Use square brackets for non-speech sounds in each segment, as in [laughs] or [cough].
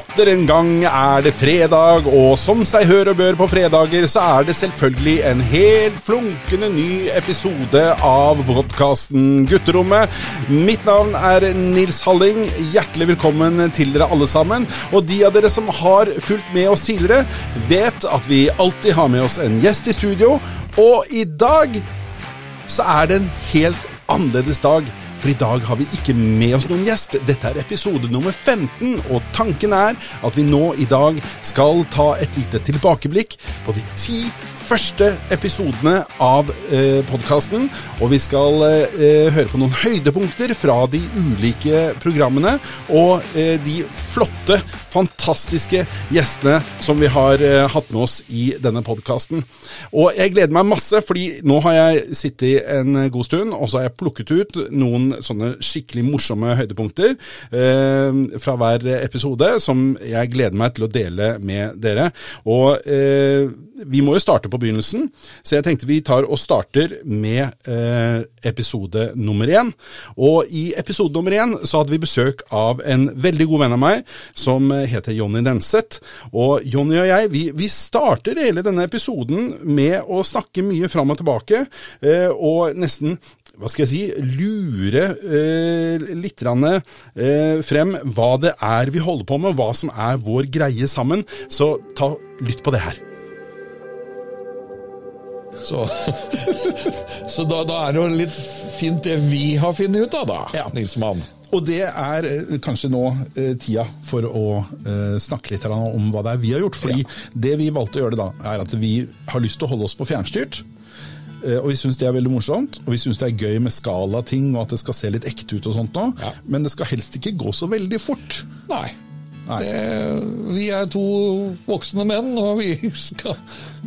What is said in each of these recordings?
Atter en gang er det fredag, og som seg hør og bør på fredager, så er det selvfølgelig en helt flunkende ny episode av podkasten Gutterommet. Mitt navn er Nils Halling. Hjertelig velkommen til dere alle sammen. Og de av dere som har fulgt med oss tidligere, vet at vi alltid har med oss en gjest i studio. Og i dag så er det en helt annerledes dag. For i dag har vi ikke med oss noen gjest. Dette er episode nummer 15, og tanken er at vi nå i dag skal ta et lite tilbakeblikk på de ti første episodene av eh, podkasten. Og vi skal eh, høre på noen høydepunkter fra de ulike programmene. Og eh, de flotte, fantastiske gjestene som vi har eh, hatt med oss i denne podkasten. Og jeg gleder meg masse, fordi nå har jeg sittet en god stund, og så har jeg plukket ut noen sånne skikkelig morsomme høydepunkter eh, fra hver episode, som jeg gleder meg til å dele med dere. Og eh, vi må jo starte på begynnelsen, så jeg tenkte vi tar og starter med eh, episode nummer én. Og i episode nummer én så hadde vi besøk av en veldig god venn av meg som heter Jonny Denseth. Og Jonny og jeg, vi, vi starter hele denne episoden med å snakke mye fram og tilbake, eh, og nesten hva skal jeg si, lure eh, litt eh, frem hva det er vi holder på med, hva som er vår greie sammen. Så ta lytt på det her. Så, [laughs] så da, da, er det jo litt fint det vi har funnet ut av, da, ja. Nilsmann. Og det er eh, kanskje nå eh, tida for å eh, snakke litt om hva det er vi har gjort. Fordi ja. det vi valgte å gjøre da, er at vi har lyst til å holde oss på fjernstyrt. Eh, og vi syns det er veldig morsomt, og vi syns det er gøy med skala-ting, og at det skal se litt ekte ut og sånt nå. Ja. Men det skal helst ikke gå så veldig fort. Nei. Det, vi er to voksne menn, og vi skal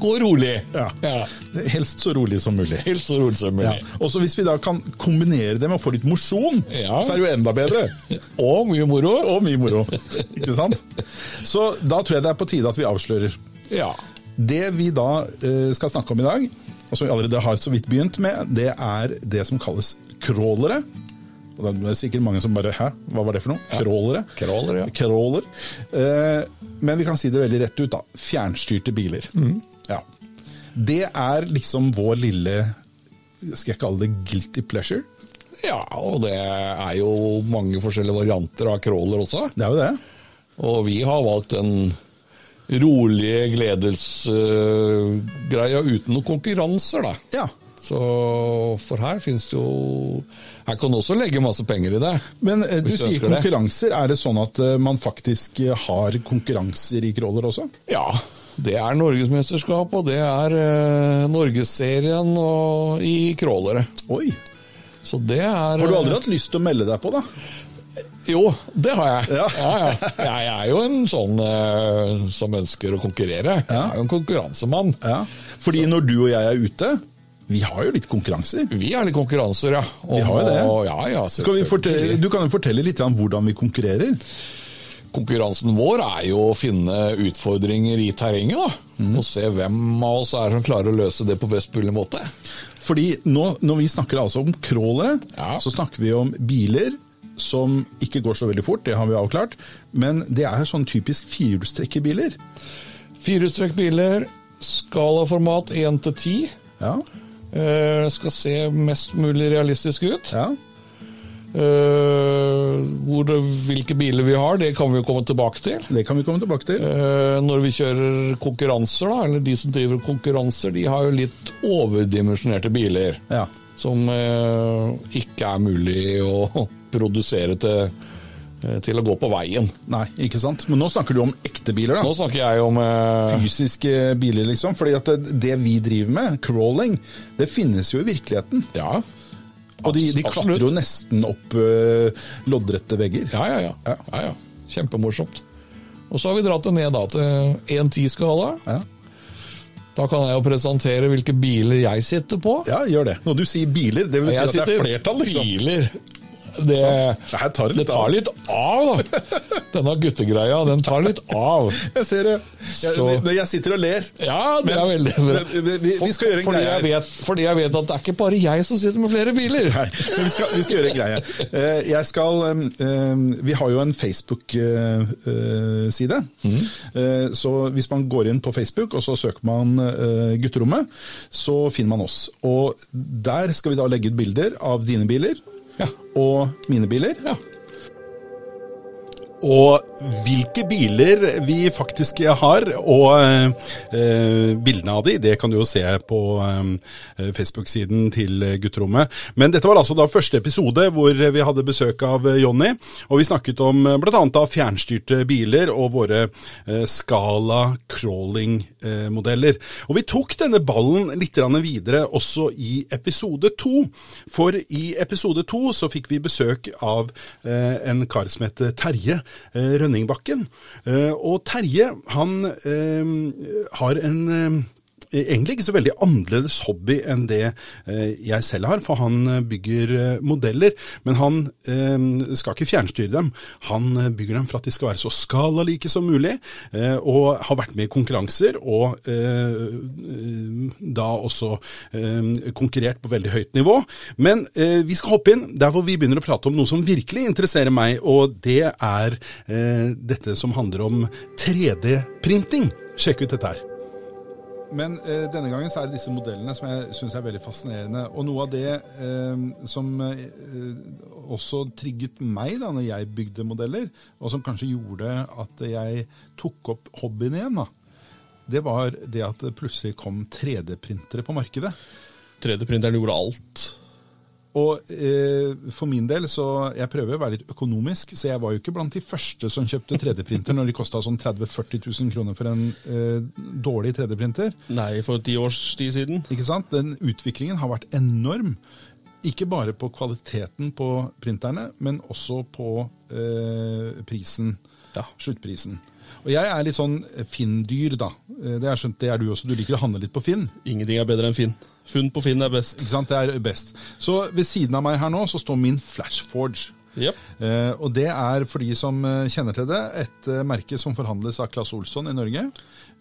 gå rolig. Ja. ja. Helst så rolig som mulig. Helst så rolig som mulig. Ja. Og Hvis vi da kan kombinere det med å få litt mosjon, så er det jo enda bedre. [laughs] og mye moro. Og mye moro. Ikke sant? Så da tror jeg det er på tide at vi avslører. Ja. Det vi da uh, skal snakke om i dag, og som vi allerede har så vidt begynt med, det er det som kalles crawlere. Og det er sikkert mange som bare Hæ, hva var det for noe? Ja. Crawlere? Crawler, ja. Crawler. Eh, men vi kan si det veldig rett ut, da. Fjernstyrte biler. Mm. Ja. Det er liksom vår lille Skal jeg kalle det guilty pleasure? Ja, og det er jo mange forskjellige varianter av crawler også. Det er jo det. Og vi har valgt en rolige gledesgreia uh, uten noen konkurranser, da. Ja. Så For her finnes det jo Her kan også legge masse penger i det. Men uh, du sier konkurranser. Det. Er det sånn at uh, man faktisk har konkurranser i crawler også? Ja. Det er Norgesmesterskapet, og det er Norgesserien og i crawlere. Oi. Så det er Har du aldri hatt lyst til å melde deg på, da? Jo, det har jeg. Ja. Ja, ja. Jeg er jo en sånn eh, som ønsker å konkurrere. Jeg er jo en konkurransemann. Fordi når du og jeg er ute vi har jo litt konkurranser. Vi har litt konkurranser, ja. Og, vi har jo det. Ja, ja, fortelle, du kan jo fortelle litt om hvordan vi konkurrerer. Konkurransen vår er jo å finne utfordringer i terrenget. mm. Og se hvem av oss er som klarer å løse det på best mulig måte. Fordi nå, Når vi snakker altså om crawlere, ja. så snakker vi om biler som ikke går så veldig fort, det har vi avklart. Men det er sånn typisk firehjulstrekkerbiler. Firehjulstrekkbiler, skalaformat 1 til 10. Ja. Uh, skal se mest mulig realistisk ut. Ja. Uh, det, hvilke biler vi har, det kan vi jo komme tilbake til. Det kan vi komme tilbake til. Uh, når vi kjører konkurranser, da, eller de som driver konkurranser, de har jo litt overdimensjonerte biler. Ja. Som ikke er mulig å [laughs] produsere til, eh, til å gå på veien. Nei, ikke sant. Men nå snakker du om ekte biler, da. Nå snakker jeg om eh... Fysiske biler, liksom. Fordi at det, det, vi driver med, crawling, det finnes jo i virkeligheten. Ja. Og de, de klatrer jo nesten opp uh, loddrette vegger. Ja ja, ja, ja. ja, ja. Kjempemorsomt. Og så har vi dratt det ned da til 1.10-skala. Ja. Da kan jeg jo presentere hvilke biler jeg sitter på. Ja, gjør det. Når du sier biler, det betyr at det er flertall, liksom. Biler Det, Det her tar litt det tar av. litt av, da. [laughs] Denne guttegreia, den tar litt av. Jeg ser det. Jeg, Så- jeg sitter og ler. Ja, det er veldig bra. vi, vi, skal gjøre en fordi greie jeg, vet, fordi jeg vet at det er ikke bare jeg som sitter med flere biler. Nei, men vi skal, vi skal gjøre en greie. Eh, Jeg skal, um, um, vi har jo en Facebook-side. Mm. Så hvis man går inn på Facebook og så søker man eh, Gutterommet, så finner man oss. Og der skal vi da legge ut bilder av dine biler Ja. og mine biler. Ja. Og hvilke biler vi faktisk har, og eh, bildene av de, det kan du jo se på eh, Facebook-siden til Gutterommet. Men dette var altså da første episode hvor vi hadde besøk av Jonny, og vi snakket om bl.a. annet da fjernstyrte biler og våre eh, Scala crawling-modeller. Og vi tok denne ballen litt videre også i episode to, for i episode to så fikk vi besøk av eh, en kar som heter Terje eh, Rønningbakken. Eh, og Terje, han eh, har en eh, Egentlig ikke så veldig annerledes hobby enn det eh, jeg selv har, for han eh, bygger eh, modeller. Men han skal ikke fjernstyre dem. Han bygger dem for at de skal være så skalalike som mulig, og har vært med i konkurranser og da også konkurrert på veldig høyt nivå. Men vi skal hoppe inn der hvor vi begynner å prate om noe som virkelig interesserer meg, og det er dette som handler om 3D-printing. Sjekk ut dette her. Men eh, denne gangen så er det disse modellene som jeg syns er veldig fascinerende. Og noe av det eh, som eh, også trigget meg da når jeg bygde modeller, og som kanskje gjorde at jeg tok opp hobbyen igjen, da, det var det at det plutselig kom 3D-printere på markedet. 3D-printeren gjorde alt. Og eh, for min del, så jeg prøver å være litt økonomisk, så jeg var jo ikke blant de første som kjøpte 3D-printer når de kosta sånn 30 000-40 000 kroner for en eh, dårlig 3D-printer. Nei, for ti års tid siden. Ikke sant? Den utviklingen har vært enorm. Ikke bare på kvaliteten på printerne, men også på eh, prisen. Ja. Sluttprisen. Og jeg er litt sånn Finn-dyr, da. Eh, Det er skjønt, det er du også. Du liker å handle litt på Finn. Ingenting er bedre enn Finn. Funn på Finn er best. Ikke sant? Det er best. Så ved siden av meg her nå så står min Flashforge. Yep. Eh, og det er, for de som eh, kjenner til det, et eh, merke som forhandles av Claes Olsson i Norge.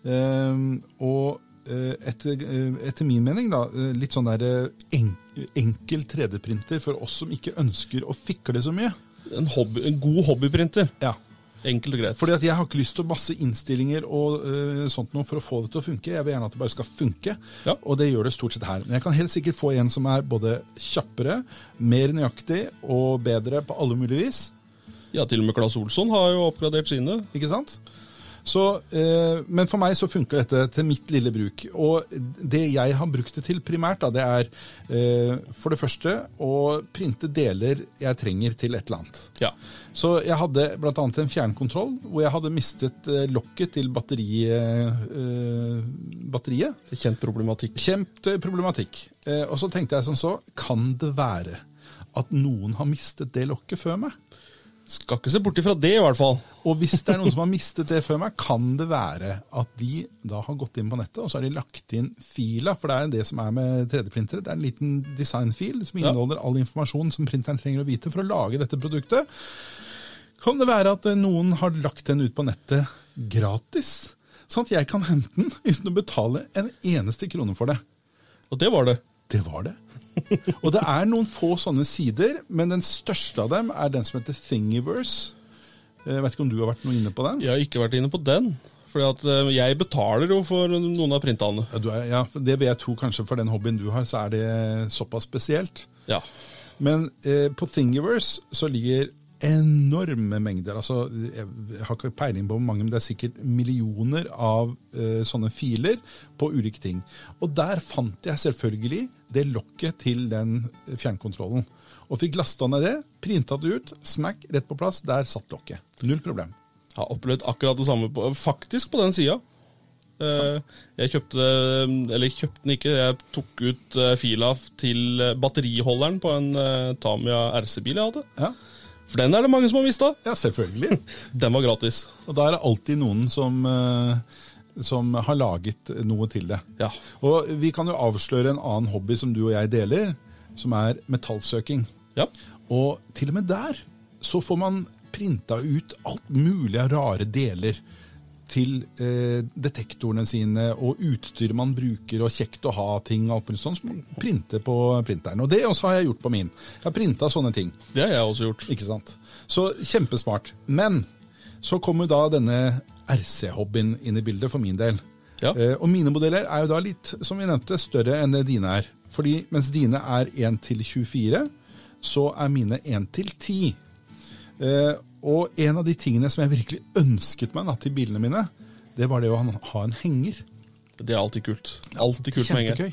Eh, og eh, etter, eh, etter min mening, da, litt sånn der en, enkel 3D-printer for oss som ikke ønsker å fikle så mye. En, hobby, en god hobbyprinter. Ja. Enkelt og greit. Fordi at jeg har ikke lyst til masse innstillinger og uh, sånt noe for å få det til å funke. Jeg vil gjerne at det bare skal funke, Ja. og det gjør det stort sett her. Men jeg kan helt sikkert få en som er både kjappere, mer nøyaktig og bedre på alle mulige vis. Ja, til og med Claes Olsson har jo oppgradert sine. Ikke sant? Så, eh, men for meg så funker dette til mitt lille bruk. Og det jeg har brukt det til primært, da, det er eh, for det første å printe deler jeg trenger til et eller annet. Ja. Så jeg hadde bl.a. en fjernkontroll hvor jeg hadde mistet eh, lokket til batteri, eh, batteriet. Kjent problematikk. Kjempeproblematikk. Eh, og så tenkte jeg som så, kan det være at noen har mistet det lokket før meg? Skal ikke se bort ifra det, i hvert fall. Og hvis det er noen som har mistet det før meg, kan det være at de da har gått inn på nettet og så har de lagt inn fila, for det er det som er med 3D-printere. Det er en liten designfil som Ja. inneholder all informasjon som printeren trenger å vite for å lage dette produktet. Kan det være at eh, noen har lagt den ut på nettet gratis, sånn at jeg kan hente den uten å betale en eneste krone for det? Og det var det. Det var det. Og det er noen få sånne sider, men den største av dem er den som heter Thingiverse. Jeg vet ikke om du har vært noe inne på den? Jeg har ikke vært inne på den. Fordi at eh, jeg betaler jo for noen av printene. Ja, du er, ja, det vil jeg tro kanskje for den hobbyen du har, så er det såpass spesielt. Ja. Men eh, på Thingiverse så ligger enorme mengder. altså Jeg har ikke peiling på hvor mange, men det er sikkert millioner av uh, sånne filer på ulike ting. Og der fant jeg selvfølgelig det lokket til den fjernkontrollen. Og fikk lasta ned det, printa det ut, smack, rett på plass. Der satt lokket. Null problem. Jeg har opplevd akkurat det samme, på, faktisk på den sida. Eh, Jeg kjøpte Eller kjøpte den ikke, jeg tok ut eh, fila til eh, batteriholderen på en Tamia RC-bil jeg hadde. Ja, For den er det mange som har mista. ja selvfølgelig. [laughs] Den var gratis. Og da er det alltid noen som, eh, som har laget noe til det. Ja. Og vi kan jo avsløre en annen hobby som du og jeg deler, som er metallsøking. Ja. Og til og med der så får man printa ut alt mulig av rare deler til eh, detektorene sine og utstyr man bruker, og kjekt å ha ting og alt sånt, som man printer på printeren. Og det også har jeg gjort på min. Jeg har printa sånne ting. Det har jeg også gjort. Ikke sant? Så kjempesmart. Men så kommer da denne RC-hobbyen inn i bildet for min del. Ja. Eh, og mine modeller er jo da litt, som vi nevnte, større enn det dine er. Fordi mens dine er 1 til 24, så er mine 1 til 10. Eh, og en av de tingene som jeg virkelig ønsket meg da, til bilene mine, det var det å ha- en henger. Det er alltid kult. Alltid kult med henger.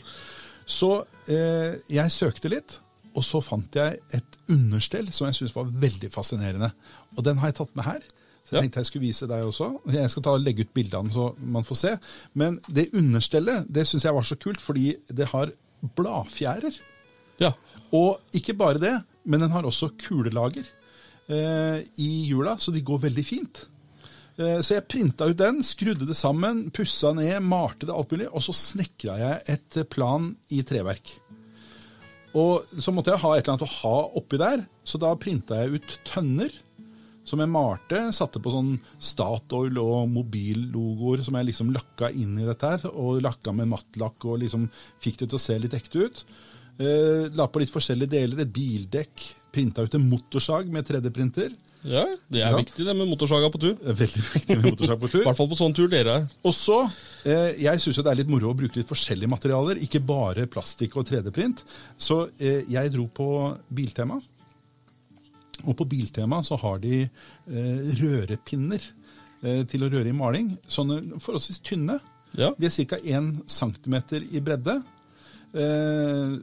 Så eh, jeg søkte litt, og så fant jeg et understell som jeg syntes var veldig fascinerende. Og den har jeg tatt med her. Så jeg Ja. tenkte jeg skulle vise deg også. Jeg skal ta og legge ut bildene så man får se. Men det understellet det syns jeg var så kult, fordi det har bladfjærer. Ja. Og ikke bare det, men den har også kulelager i jula, så de går veldig fint. Eh, så jeg printa ut den, skrudde det sammen, pussa ned, malte det alt mulig, og så snekra jeg et eh, plan i treverk. Og så måtte jeg ha et eller annet å ha oppi der, så da printa jeg ut tønner. Som jeg malte, satte på sånn Statoil og mobillogoer som jeg liksom lakka inn i dette her. Og lakka med mattlakk og liksom fikk det til å se litt ekte ut. Eh, la på litt forskjellige deler, et bildekk. Printa ut en motorsag med 3D-printer. ja, det er Ja. viktig det med motorsaga på tur. Det [laughs] er Veldig viktig med motorsag på tur. [laughs] I hvert fall på sånn tur dere er. Og så, eh, Jeg syns det er litt moro å bruke litt forskjellige materialer, ikke bare plastikk og 3D-print. Så eh, jeg dro på Biltema. Og på Biltema så har de eh, rørepinner eh, til å røre i maling. Sånne forholdsvis tynne. Ja. De er ca. 1 cm i bredde. Eh,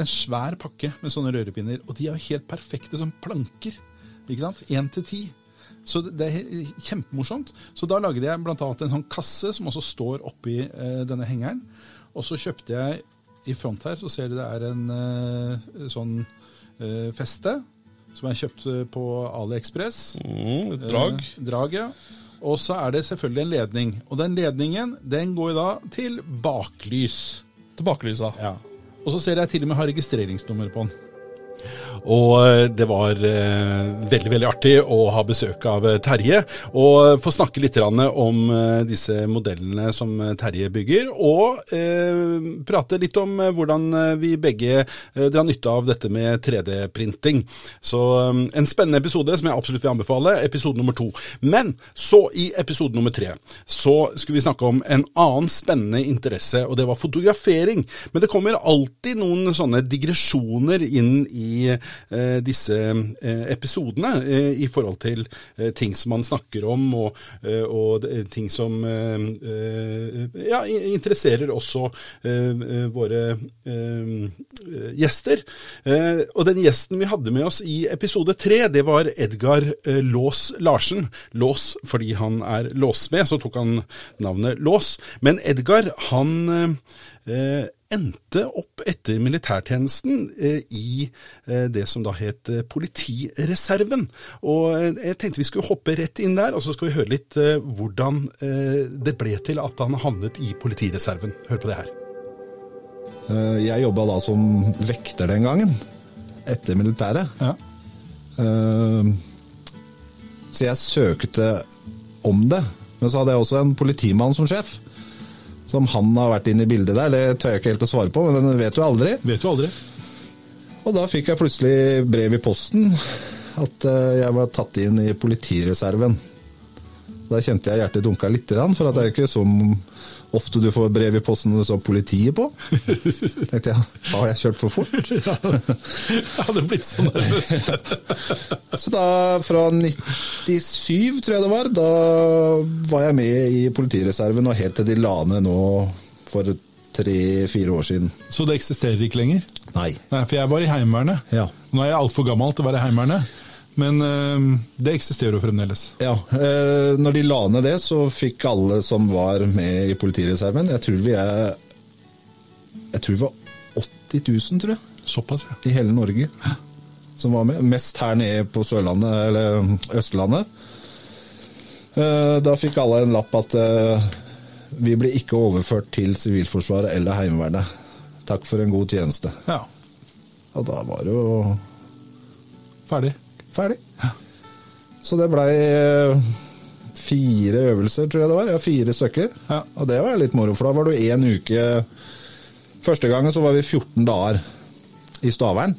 en svær pakke med sånne rørepinner. Og de er jo helt perfekte som planker. Ikke sant? 1 til 10. Så det er kjempemorsomt. Så da lagde jeg bl.a. en sånn kasse som også står oppi eh, denne hengeren. Og så kjøpte jeg i front her, så ser du det er en eh, sånn eh, feste som jeg kjøpte på AliExpress. Mm, et drag. Eh, drag, ja. Og så er det selvfølgelig en ledning. Og den ledningen den går da til baklys. Tilbakelysa. Ja. Og så ser jeg til og med har registreringsnummer på den. Og eh, det var eh, veldig veldig artig å ha besøk av eh, Terje. Og få snakke litt om disse modellene som Terje bygger. Og prate litt om hvordan vi begge drar nytte av dette med 3D-printing. Så en spennende episode som jeg absolutt vil anbefale. Episode nummer to. Men så, i episode nummer tre, så skulle vi snakke om en annen spennende interesse, og det var fotografering. Men det kommer alltid noen sånne digresjoner inn i eh, disse eh, episodene eh, i forhold til eh, ting som man snakker om, og, eh, og ting som eh, ja, interesserer også våre gjester. Og den gjesten vi hadde med oss i episode tre, det var Edgar Lås Larsen. Lås fordi han er låssmed, så tok han navnet Lås. Men Edgar, han endte opp etter militærtjenesten eh, i eh, det som da het eh, Politireserven. Og jeg tenkte vi skulle hoppe rett inn der, og så skal vi høre litt hvordan det ble til at han havnet i Politireserven. Hør på det her. Jeg jobba da som vekter den gangen, etter militæret. Ja. Så jeg søkte om det. Men så hadde jeg også en politimann som sjef. Som han har vært inne i bildet der, det tør jeg ikke helt å svare på, men den vet du aldri. Vet du aldri. Og da fikk jeg plutselig brev i posten at eh, jeg var tatt inn i politireserven. Da kjente jeg hjertet dunka litt, for at det er ikke så ofte du får brev i posten med det står politiet på. [laughs] tenkte jeg, har jeg kjørt for fort? [laughs] Jeg hadde blitt så nervøs. [laughs] Så da, fra 97, tror jeg det var, da var jeg med i politireserven, og helt til de la ned nå for tre-fire år siden. Så det eksisterer ikke lenger? Nei. Nei, for jeg var i Heimevernet. Ja. Nå er jeg altfor gammel til å være i Heimevernet, men eh, det eksisterer jo fremdeles. Ja, eh, når de la ned det, så fikk alle som var med i politireserven Jeg tror vi er Jeg tror vi var 80 000, tror jeg, Såpass, ja. i hele Norge som var med. Mest her nede på Sørlandet, eller Østlandet. Eh, Da fikk alle en lapp at vi ble ikke overført til Sivilforsvaret eller Heimevernet. Takk for en god tjeneste. ja. Og da var det jo Ferdig. Ferdig. Så det blei eh, fire øvelser, tror jeg det var. Ja, fire stykker. Ja. Og det var litt moro, for da var du én uke Første gangen så var vi 14 dager i Stavern.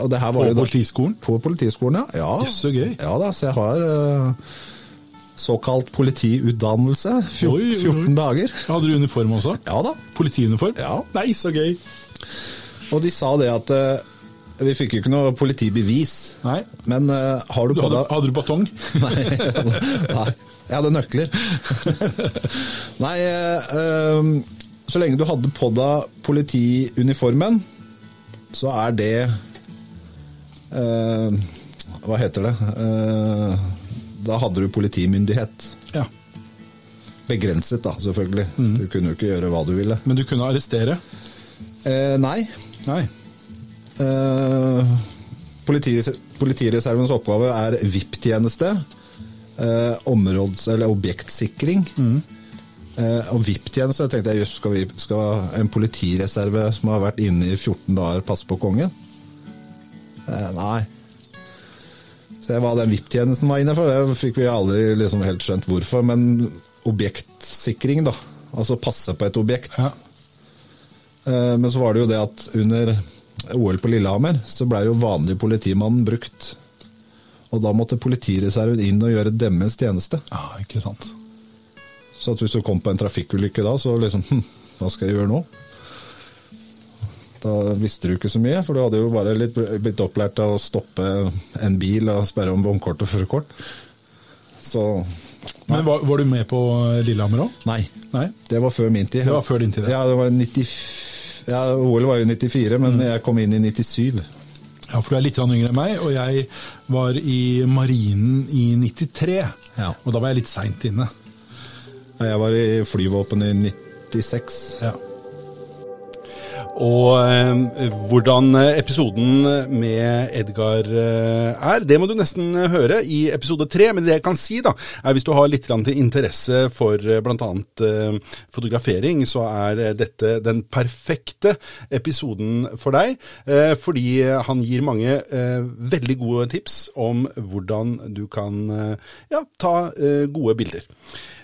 Og det her var På da- politiskolen? På politiskolen, ja. ja. Yes, så gøy. Ja da, så jeg har uh, såkalt politiutdannelse. Fjor, Oi, oi, oi. 14 dager. Hadde du uniform også? Ja da. Politiuniform? Ja. Nei, så gøy. Og de sa det at eh, Vi fikk jo ikke noe politibevis. Nei. Men uh, har du Du på deg hadde du batong? [laughs] Nei, nei. Jeg hadde nøkler. [laughs] Nei, eh, så lenge du hadde på deg politiuniformen, så er det uh, Hva heter det? Eh, da hadde du politimyndighet. Ja. Begrenset, da, selvfølgelig. Mm. Du kunne jo ikke gjøre hva du ville. Men du kunne arrestere? Eh, nei. Nei. Eh, politires politireservens oppgave er VIP-tjeneste. Eh, områdes- eller objektsikring. Eh, og VIP-tjeneste, tenkte jeg jøss, skal, vi, skal en politireserve som har vært inne i 14 dager, passe på kongen? Eh, nei. Så hva den VIP-tjenesten var inne for, det fikk vi aldri liksom helt skjønt hvorfor. Men objektsikring, da. Altså passe på et objekt. Ja. Eh, Men så var det jo det at under OL på Lillehammer, så blei jo vanlig politimannen brukt. Og da måtte politireserven inn og gjøre deres tjeneste. ja, ikke sant. Så at hvis du kom på en trafikkulykke da, så liksom hm, Hva skal jeg gjøre nå? Da visste du ikke så mye, for du hadde jo bare litt blitt opplært til å stoppe en bil og sperre om vognkort og førerkort. Så Men var, var du med på Lillehammer òg? Nei. Nei? Det var før min tid. Det var før din tid, ja. Ja, det var 90, ja OL var jo 94, men jeg kom inn i 97. Ja, for du er litt yngre enn meg, og jeg var i Marinen i 93. Ja. Og da var jeg litt seint inne. Jeg var i flyvåpenet i 96. Ja. Og eh, hvordan episoden med Edgar eh, er, det må du nesten høre i episode tre. Men det jeg kan si, da, er hvis du har litt til interesse for eh, bl.a. Eh, fotografering, så er eh, dette den perfekte episoden for deg. Eh, fordi han gir mange eh, veldig gode tips om hvordan du kan eh, ja, ta eh, gode bilder.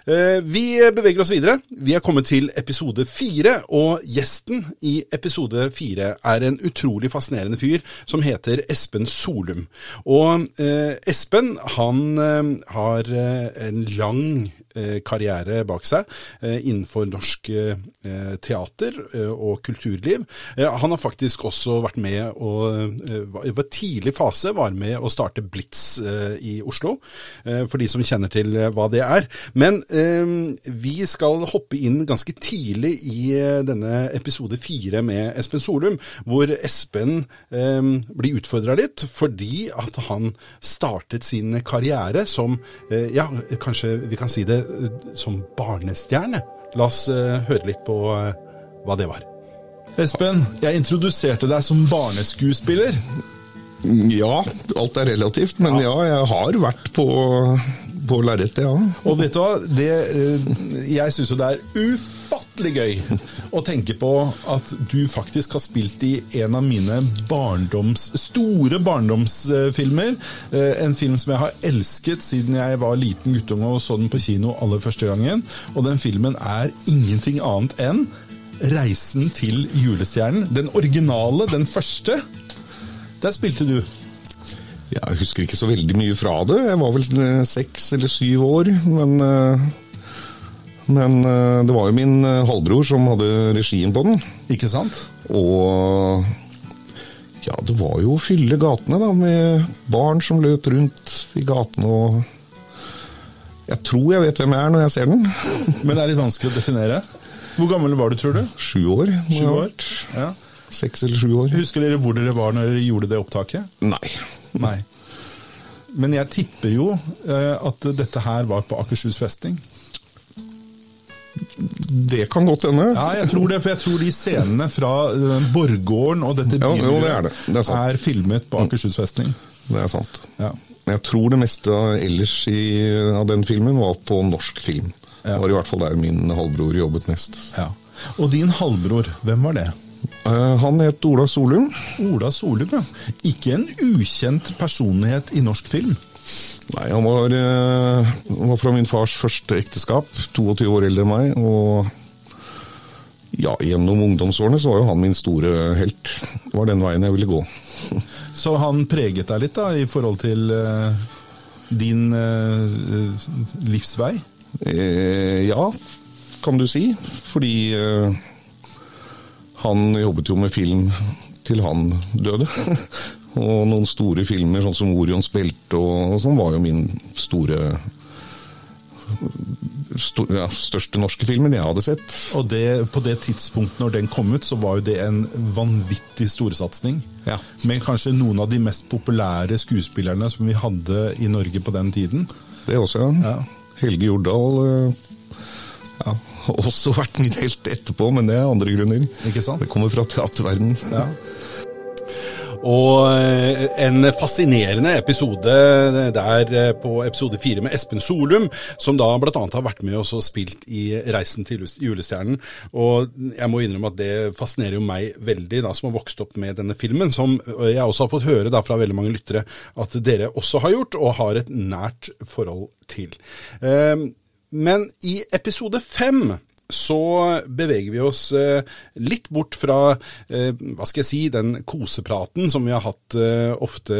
Eh, Vi beveger oss videre. Vi er kommet til episode fire, og gjesten i episode fire er en utrolig fascinerende fyr som heter Espen Solum. Og eh, Espen, han eh, har en lang karriere bak seg eh, innenfor norsk eh, teater eh, og kulturliv. Eh, Han har faktisk også vært med og eh, i tidlig fase var med å starte Blitz eh, i Oslo, eh, for de som kjenner til eh, hva det er. Men eh, vi skal hoppe inn ganske tidlig i eh, denne episode fire med Espen Solum, hvor Espen eh, blir utfordra litt fordi at han startet sin karriere som, eh, ja, kanskje vi kan si det, eh, som barnestjerne. La oss eh, høre litt på eh, hva det var. Espen, jeg introduserte deg som barneskuespiller. Ja, alt er relativt, men ja, jeg har vært på, på lerretet, ja. Og vet du hva, det, eh, jeg syns jo det er ufattelig gøy å tenke på at du faktisk har spilt i en av mine barndoms, store barndomsfilmer. Eh, En film som jeg har elsket siden jeg var liten guttunge og så den på kino aller første gangen. Og den filmen er ingenting annet enn Reisen til julestjernen. Den originale, den første. Der spilte du. Jeg husker ikke så veldig mye fra det. Jeg var vel eh, seks eller syv år, men eh, Men eh, det var jo min halvbror som hadde regien på den. Ikke sant? Og ja, det var jo å fylle gatene da, med barn som løp rundt i gatene og Jeg tror jeg vet hvem jeg er når jeg ser den. [laughs] Men det er litt vanskelig å definere. Hvor gammel var du, tror du? Sju år. Sju år? Ja. Seks eller sju år. Husker dere hvor dere var når dere gjorde det opptaket? Nei. [laughs] Nei. Men jeg tipper jo eh, at dette her var på Akershus festning. Det kan godt hende. Ja, jeg tror det, for jeg tror de scenene fra eh, Borggården og dette Ja, jo, det er det. Det er er filmet på Akershus festning. Det er sant. Ja. Jeg tror det meste ellers i, av den filmen var på norsk film. Ja. Det var i hvert fall der min halvbror jobbet mest. ja. Og din halvbror, hvem var det? Eh, Han het Ola Solum. Ola Solum, ja. Ikke en ukjent personlighet i norsk film. Nei, han var, eh, var fra min fars første ekteskap, 22 år eldre enn meg. Og ja, gjennom ungdomsårene så var jo han min store helt. Det var den veien jeg ville gå. [laughs] Så han preget deg litt da, i forhold til uh, din uh, livsvei? Eh, ja, kan du si. Fordi eh, han jobbet jo med film til han døde. [laughs] og noen store filmer, sånn som Orions belte og, og sånn, var jo min store sto, ja, største norske filmen jeg hadde sett. Og det, på det tidspunktet når den kom ut, så var jo det en vanvittig storsatsing. Ja. Med kanskje noen av de mest populære skuespillerne som vi hadde i Norge på den tiden. Det også, ja. Ja. Helge Jordal eh, ja, også vært min helt etterpå, men det er andre grunner. Ikke sant? Det kommer fra teaterverdenen. Ja. Og eh, en fascinerende episode der eh, på episode fire med Espen Solum, som da bl.a. har vært med oss og spilt i Reisen til julestjernen. Og jeg må innrømme at det fascinerer jo meg veldig, da, som har vokst opp med denne filmen. Som jeg også har fått høre da fra veldig mange lyttere at dere også har gjort, og har et nært forhold til. Eh, Men i episode fem så beveger vi oss eh, litt bort fra eh, hva skal jeg si, den kosepraten som vi har hatt eh, ofte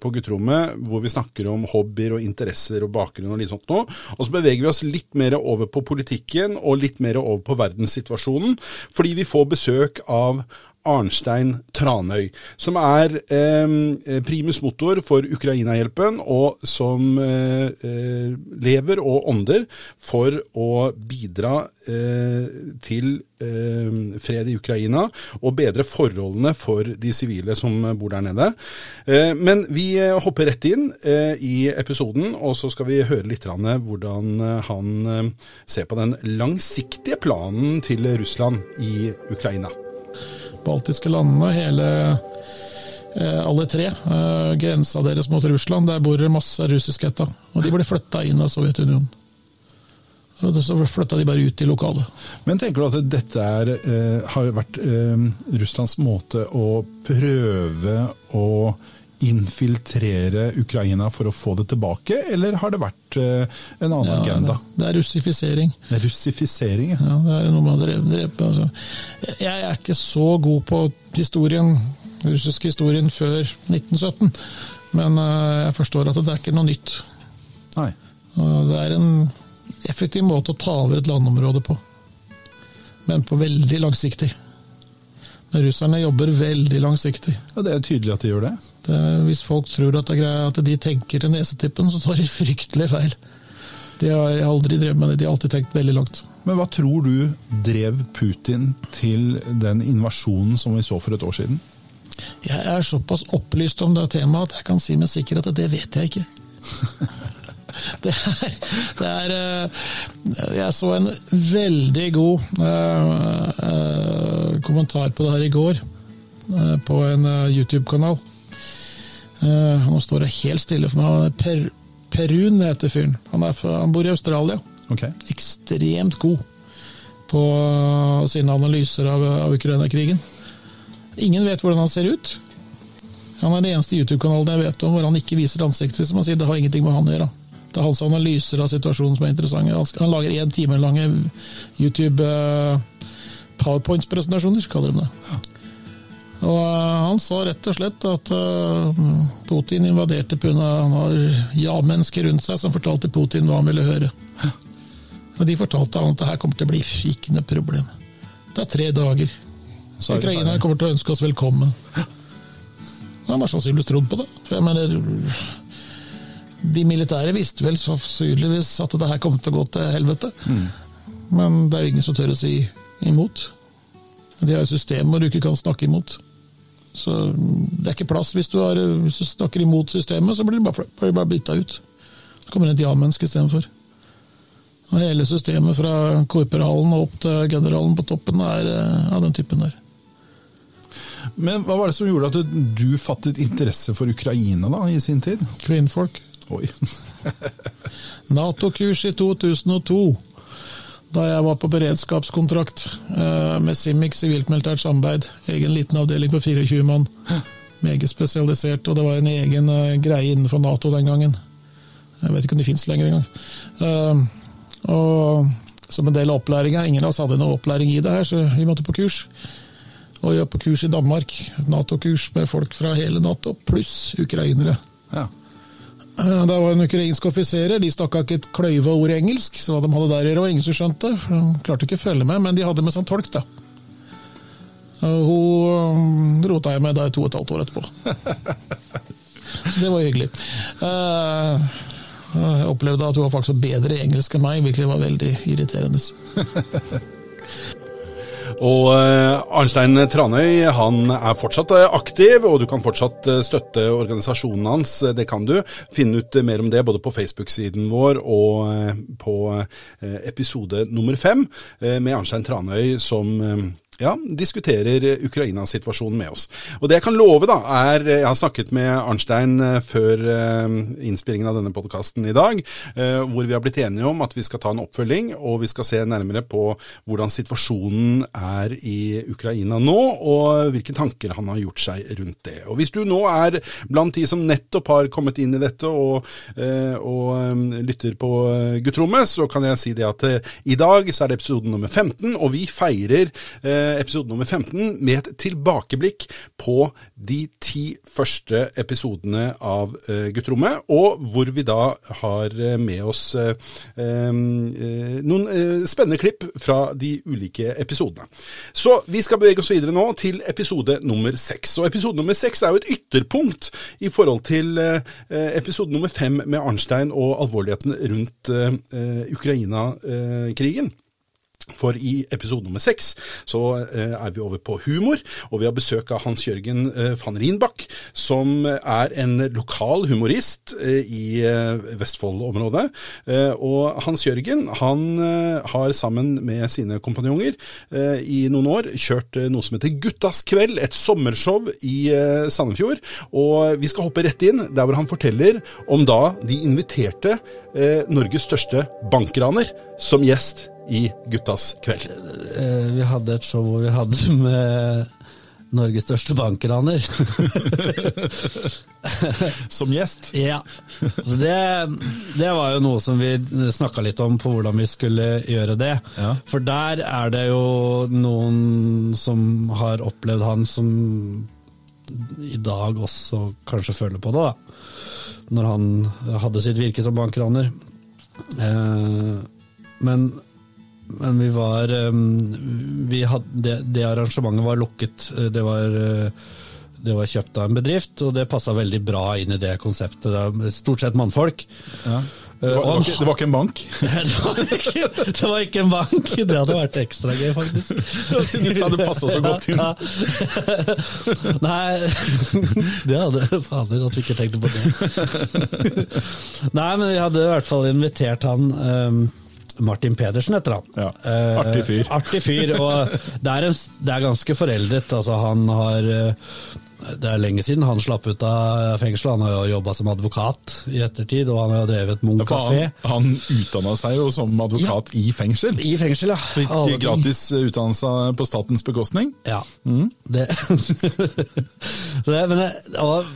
på gutterommet, hvor vi snakker om hobbyer og interesser og bakgrunn og litt sånt nå. Og så beveger vi oss litt mer over på politikken og litt mer over på verdenssituasjonen, fordi vi får besøk av Arnstein Tranøy, som er eh, primus motor for Ukraina-hjelpen, og som eh, eh, lever og ånder for å bidra eh, til fred i Ukraina og bedre forholdene for de sivile som bor der nede. Eh, men vi eh, hopper rett inn i episoden, og så skal vi høre litt hvordan han ser på den langsiktige planen til Russland i Ukraina. Baltiske landene, hele eh, alle tre. Eh, grensa deres mot Russland, der bor det masse russiskætta. Og de ble flytta inn av Sovjetunionen. Og så flytta de bare ut til lokalet. Men tenker du at dette er, eh, har vært Russlands måte å prøve å infiltrere Ukraina for å få det tilbake, eller har det vært eh, en annen Ja, agenda? det, det er russifisering. Russifisering, ja. Ja, det er noe man dreper. dreper. Altså. Jeg er ikke så god på historien, russisk historien før 1917, men eh, jeg forstår at det er ikke noe nytt. Nei. Det er en effektiv måte å ta over et landområde på, men på veldig langsiktig. Men russerne jobber veldig langsiktig. Ja, det er tydelig at de gjør det. Det, hvis folk tror at, at de tenker til nesetippen, så tar de fryktelig feil. De har aldri drevet med det, de har alltid tenkt veldig langt. Men hva tror du drev Putin til den invasjonen som vi så for et år siden? Jeg er såpass opplyst om det temaet at jeg kan si med sikkerhet at det vet jeg ikke. [laughs] [laughs] Det er, det er eh, Jeg så en veldig god eh, eh, kommentar på det her i går, på en YouTube-kanal. Nå står det helt stille for meg. Er per, Perun heter fyren. Han, er fra, han bor i Australia. Okay. Ekstremt god på sine analyser av, av Ukraina-krigen. Ingen vet hvordan han ser ut. Han er den eneste YouTube-kanalen jeg vet om hvor han ikke viser ansiktet. Som han sier, det har ingenting med han å gjøre. Det er hans analyser av situasjonen som er interessante. Han lager én time lange YouTube eh, powerpoints-presentasjoner, kaller de det. Og eh, Han sa rett og slett at eh, Putin invaderte pga. han har ja-mennesker rundt seg som fortalte Putin hva han ville høre. Og De fortalte han at det her kommer til å bli ikke noe problem. Det er tre dager. Så er Ukraina kommer til å ønske oss velkommen. Han har sannsynligvis trodd på det. For jeg mener De militære visste vel sannsynligvis at det her kom til å gå til helvete. Men det er jo ingen som tør å si imot. De har jo systemer du ikke kan snakke imot. Så det er ikke plass hvis du, har, hvis du snakker imot systemet, så blir du bare, blir bare bytta ut. Så kommer det et ja-menneske istedenfor. Og hele systemet fra korporalen og opp til generalen på toppen er eh, av den typen der. Men hva var det som gjorde at du, du fattet interesse for Ukraina da, i sin tid? Kvinnfolk. Oi. [laughs] Nato-kurs i 2002. Da jeg var på beredskapskontrakt eh, med Simic sivilt-militært samarbeid, egen liten avdeling på 24 mann, meget spesialisert, og det var en egen eh, greie innenfor Nato den gangen. Jeg vet ikke om de fins lenger engang. Eh, og som en del av opplæringa, ingen av oss hadde noe opplæring i det her, så vi måtte på kurs. Og vi var på kurs i Danmark, Nato-kurs med folk fra hele Nato, pluss ukrainere. Ja. Eh, Det var en ukrainsk offiserer, de snakka ikke et kløyve ord engelsk, så hva de hadde der å gjøre, var ingen som skjønte. for De klarte ikke å følge med, men de hadde med seg en tolk, da. Hun eh, rota jeg med da i to og et halvt år etterpå. [laughs] Så det var hyggelig. Eh, Jeg opplevde at hun var faktisk bedre i engelsk enn meg, hvilket var veldig irriterende. [laughs] Og eh, Arnstein Tranøy han er fortsatt eh, aktiv, og du kan fortsatt eh, støtte organisasjonen hans. Det kan du. Finne ut mer om det både på Facebook-siden vår og på episode nummer fem med Arnstein Tranøy som ja, diskuterer Ukraina-situasjonen med oss. Og det jeg kan love, da, er Jeg har snakket med Arnstein eh, før eh, innspillingen av denne podkasten i dag, eh, hvor vi har blitt enige om at vi skal ta en oppfølging, og vi skal se nærmere på hvordan situasjonen er i Ukraina nå, og hvilke tanker han har gjort seg rundt det. Og Hvis du nå er blant de som nettopp har kommet inn i dette og, eh, og eh, lytter på eh, gutterommet, så kan jeg si det at eh, i dag så er det episode nummer 15, og vi feirer eh, episode nummer 15 med et tilbakeblikk på de ti første episodene av eh, Gutterommet, og hvor vi da har eh, med oss eh, noen spennende klipp fra de ulike episodene. Så vi skal bevege oss videre nå til episode nummer seks. Og episode nummer seks er jo et ytterpunkt i forhold til episode nummer fem med Arnstein og alvorligheten rundt Ukraina-krigen. For i episode nummer seks så eh, er vi over på humor, og vi har besøk av Hans-Jørgen eh, van Rienbach, som er en lokal humorist eh, i Vestfold-området. Og Hans-Jørgen han eh, har sammen med sine kompanjonger i noen år kjørt noe som heter Guttas kveld, et sommershow i Sandefjord. Og vi skal hoppe rett inn der hvor han forteller om da de inviterte Norges største bankraner som gjest i Guttas kveld. Eh, Vi hadde et show hvor vi hadde [laughs] med Norges største bankraner. [laughs] Som gjest? ja. Det, det var jo noe som vi snakka litt om på hvordan vi skulle gjøre det. Ja. For der er det jo noen som har opplevd han som i dag også kanskje føler på det, da. Når han hadde sitt virke som bankraner. Eh, men men vi var um, vi hadde, det, det arrangementet var lukket. Eh, Det var, eh, det var kjøpt av en bedrift, og det passa veldig bra inn i det konseptet. Det stort sett mannfolk. Ja. Eh, Det var, han- ikke, det var ikke en bank? [laughs] det, var ikke, det var ikke en bank! Det hadde vært ekstra gøy, faktisk. [laughs] Siden du sa det passet så godt inn. [laughs] Nei, det hadde Fader, at vi ikke tenkte på det. Nei, men vi hadde i hvert fall invitert han um, Martin Pedersen heter han. Ja, Eh, artig fyr. artig fyr, og det er, en, det er ganske foreldet. Altså, han har eh, Det er lenge siden han slapp ut av fengsel. Han har jo jobba som advokat i ettertid, og han har drevet Munch kafé. Han, han utdanna seg jo som advokat i fengsel. I fengsel, ja. Fikk Alle gratis utdannelse på statens bekostning. Ja. Det, [laughs] så det, men det, var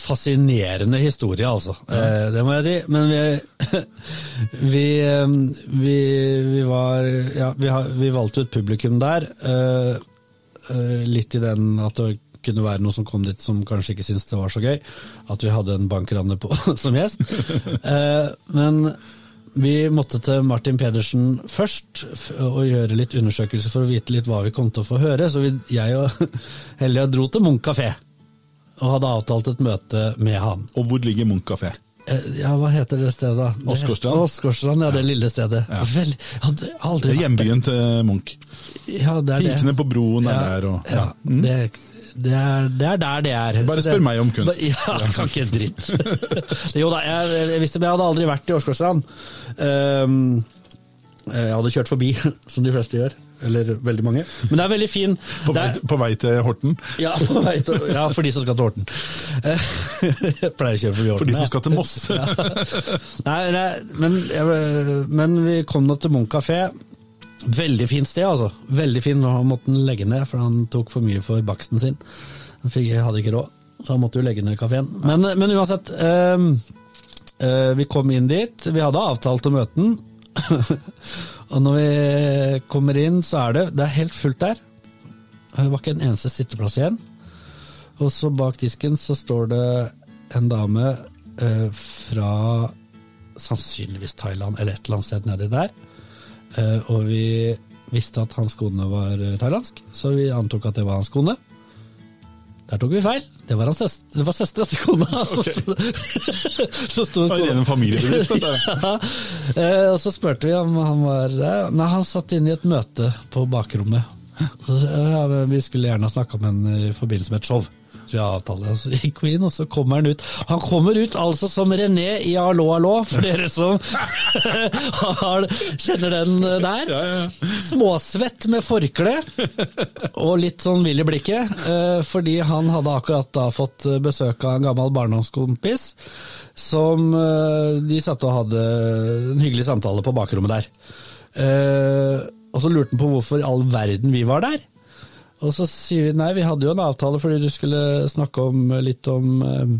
fascinerende historie, altså. Ja. det må jeg si. Men vi [laughs] vi, eh, vi, vi var Ja, vi, har, vi valgte ut publikum der. eh, eh, litt i den at det kunne være noe som kom dit som kanskje ikke syntes det var så gøy. At vi hadde en bankraner på [laughs] som gjest. Eh, men vi måtte til Martin Pedersen først og gjøre litt undersøkelser for å vite litt hva vi kom til å få høre. Så vi, jeg og [laughs] Helja dro til Munch kafé og hadde avtalt et møte med han. Og hvor ligger Munch kafé? Eh, Ja, hva heter det stedet? da? Det- Åsgårdstrand. Åsgårdstrand, ja, det lille stedet. Vel, jeg hadde Det er hjembyen til Munch. Ja, det er det. Pikene på broen er Ja, der og ja, det, det, er, det er der det er. Bare spør det- meg om kunst. [laughs] Ja, kan ikke en dritt. [laughs] jo da, jeg, jeg visste men jeg hadde aldri vært i Åsgårdstrand. Um, jeg hadde kjørt forbi, [laughs] som de fleste gjør. Eller veldig mange. Men det er veldig fin. På vei, er, på vei til Horten. ja, til, ja, for de som skal til Horten. Jeg pleier å kjøre forbi Horten. For de som skal til Moss. Nei, nei men, jeg, men vi kom nå til Munch kafé, Veldig fint sted, altså. Veldig fin. Nå måtte han legge ned, for han tok for mye for baksten sin. Han fikk, hadde ikke råd, så han måtte jo legge ned kafeen. Men, men uansett. eh, vi kom inn dit. Vi hadde avtalt å møte den. [laughs] og når vi kommer inn, så er det, det er helt fullt der. Det var ikke en eneste sitteplass igjen. Og så bak disken så står det en dame eh, fra sannsynligvis Thailand eller et eller annet sted nedi der. Eh, og vi visste at hans kone var eh, thailandsk, så vi antok at det var hans kone. Der tok vi feil. Det var, hans søs- det var søstera til kona. [laughs] Så sto Det var en familiebedrift, [laughs] ja. Eh, Og så spurte vi om han var. Nei, han satt inne i et møte på bakrommet. Så, ja, vi skulle gjerne ha snakka med henne i forbindelse med et show. Har avtale, så gikk vi inn, og så kommer han ut. Han kommer ut altså som René i Hallo, hallo, for dere som [laughs] kjenner den der. Småsvett med forkle, og litt sånn vill i blikket, eh, fordi han hadde akkurat da fått besøk av en gammel barndomskompis, som eh, de satt og hadde en hyggelig samtale på bakrommet der. Eh, Og så lurte han på hvorfor i all verden vi var der. Og så sier vi nei, vi hadde jo en avtale fordi du skulle snakke om litt om eh,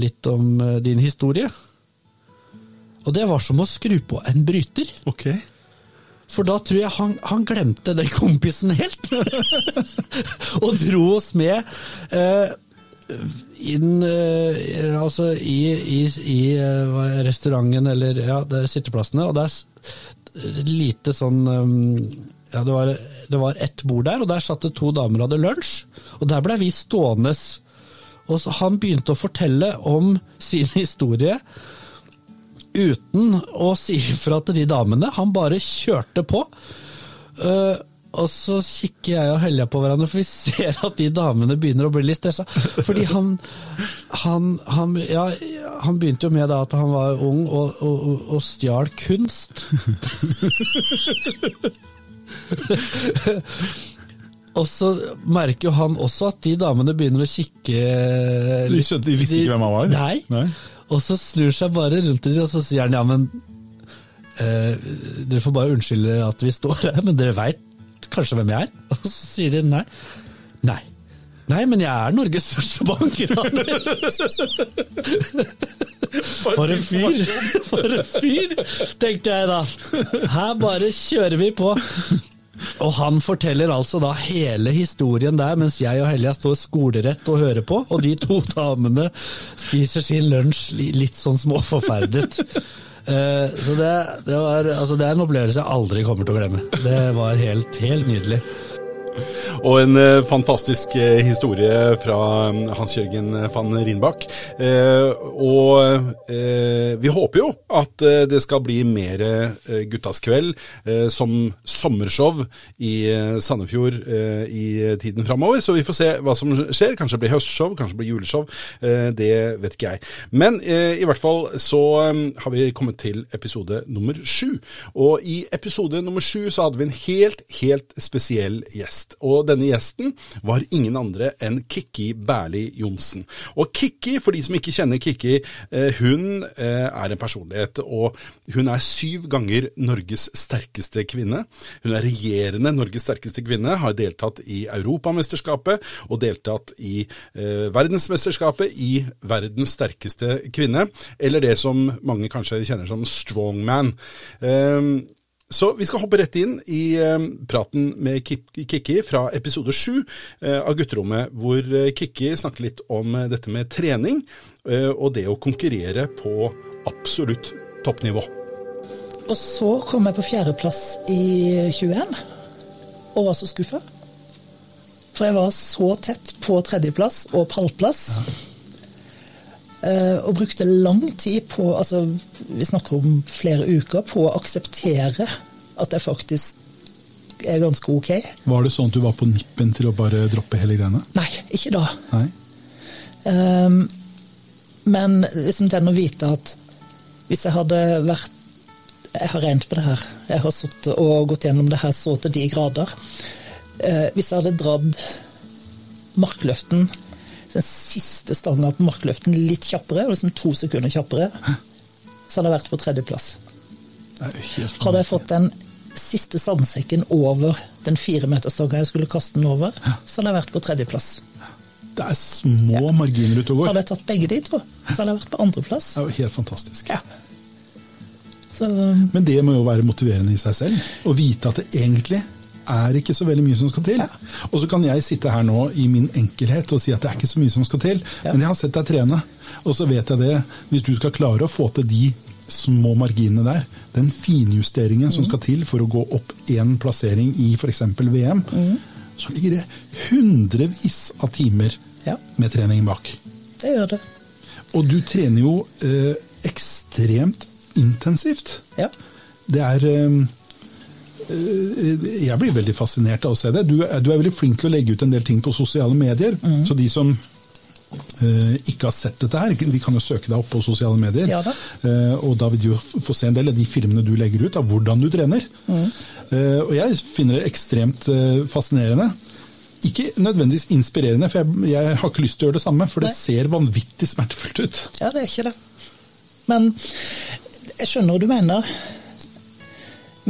Litt om eh, din historie. Og det var som å skru på en bryter. Ok. For da tror jeg han, han glemte den kompisen helt. [laughs] og dro oss med eh, inn eh, altså i, i, i eh, restauranten eller ja, sitteplassene, og det er lite sånn um, ja, det var, det var ett bord der, og der satt det to damer og hadde lunsj. Og der ble vi stående. Og han begynte å fortelle om sin [laughs] historie uten å si ifra til de damene. Han bare kjørte på. Uh, og så kikker jeg og Helja på hverandre, for vi ser at de damene begynner å bli litt stressa. Fordi han, han, han, ja, han begynte jo med at han var ung og, og, og stjal kunst. [laughs] [laughs] Og så merker jo han også at de damene begynner å kikke De skjønte- de visste ikke hvem han var? Nei. Nei. Og så snur seg bare rundt til dem, og så sier han ja, men eh, Dere får bare unnskylde at vi står her, men dere veit kanskje hvem jeg er? [laughs] Og så sier de nei. Nei. Nei, men jeg er Norges største bankraner! [laughs] For en fyr! For en fyr, tenkte jeg da. Her bare kjører vi på. Og han forteller altså da hele historien der, mens jeg og Helja står skolerett og hører på, og de to [laughs] damene spiser sin lunsj litt sånn småforferdet. [laughs] Eh, Så det, det, var, altså det er en opplevelse jeg aldri kommer til å glemme. Det var helt, helt nydelig. Og en eh, fantastisk eh, historie fra mm, Hans-Jørgen van Rindbakk. Eh, og eh, vi håper jo at eh, det skal bli mer eh, Guttas kveld eh, som sommershow i eh, Sandefjord eh, i tiden framover. Så vi får se hva som skjer. Kanskje det blir høstshow, kanskje det blir juleshow. Eh, det vet ikke jeg. Men eh, i hvert fall så eh, har vi kommet til episode nummer sju. Og i episode nummer sju så hadde vi en helt, helt spesiell gjest. Og denne gjesten var ingen andre enn Kikki Berli Johnsen. Og Kikki, for de som ikke kjenner Kikki, eh, hun eh, er en personlighet. Og hun er syv ganger Norges sterkeste kvinne. Hun er regjerende Norges sterkeste kvinne, har deltatt i Europamesterskapet og deltatt i eh, verdensmesterskapet i verdens sterkeste kvinne, eller det som mange kanskje kjenner som strongman. Eh, så vi skal hoppe rett inn i eh, praten med Kik- Kikki fra episode sju eh, av Gutterommet, hvor eh, Kikki snakker litt om dette med trening og det å konkurrere på absolutt toppnivå. Og så kom jeg på fjerdeplass i 21, og var så skuffa. For jeg var så tett på tredjeplass og pallplass. Eh, og brukte lang tid på, altså vi snakker om flere uker, på å akseptere at jeg faktisk er ganske ok. Var det sånn at du var på nippen til å bare droppe hele greiene? Nei, ikke da. Nei? Um, men liksom den å vite at hvis jeg hadde vært Jeg har regnet på det her. Jeg har sittet og gått gjennom det her så til de grader. Uh, hvis jeg hadde dratt markløften, den siste stanga på markløften litt kjappere, liksom to sekunder kjappere, så hadde jeg vært på tredjeplass. Hadde jeg fått den siste sandsekken over den firemeterstanga jeg skulle kaste den over, så hadde jeg vært på tredjeplass. Det er små marginer ute og går. Hadde jeg tatt begge de to, så hadde jeg vært på andreplass. Det er jo helt fantastisk. Ja. Så, Men det må jo være motiverende i seg selv. Å vite at det egentlig er ikke så veldig mye som skal til. Og så kan jeg sitte her nå i min enkelhet og si at det er ikke så mye som skal til, men jeg har sett deg trene. Og så vet jeg det, hvis du skal klare å få til de små marginene der, den finjusteringen som skal til for å gå opp én plassering i f.eks. VM, så ligger det hundrevis av timer Ja. med trening bak. det gjør det. Og du trener jo eh, ekstremt intensivt. Ja. Det er eh, Jeg blir veldig fascinert av å se det. Du, er- du er veldig flink til å legge ut en del ting på sosiale medier. Så de som Uh, ikke har sett dette her, de kan jo søke deg opp på sosiale medier. Ja da. Uh, og da vil du jo få se en del av de filmene du legger ut av hvordan du trener. Eh, og jeg finner det ekstremt eh, fascinerende. Ikke nødvendigvis inspirerende, for jeg, jeg har ikke lyst til å gjøre det samme, for det Nei. ser vanvittig smertefullt ut. Ja, det er ikke det. Men jeg skjønner hva du mener.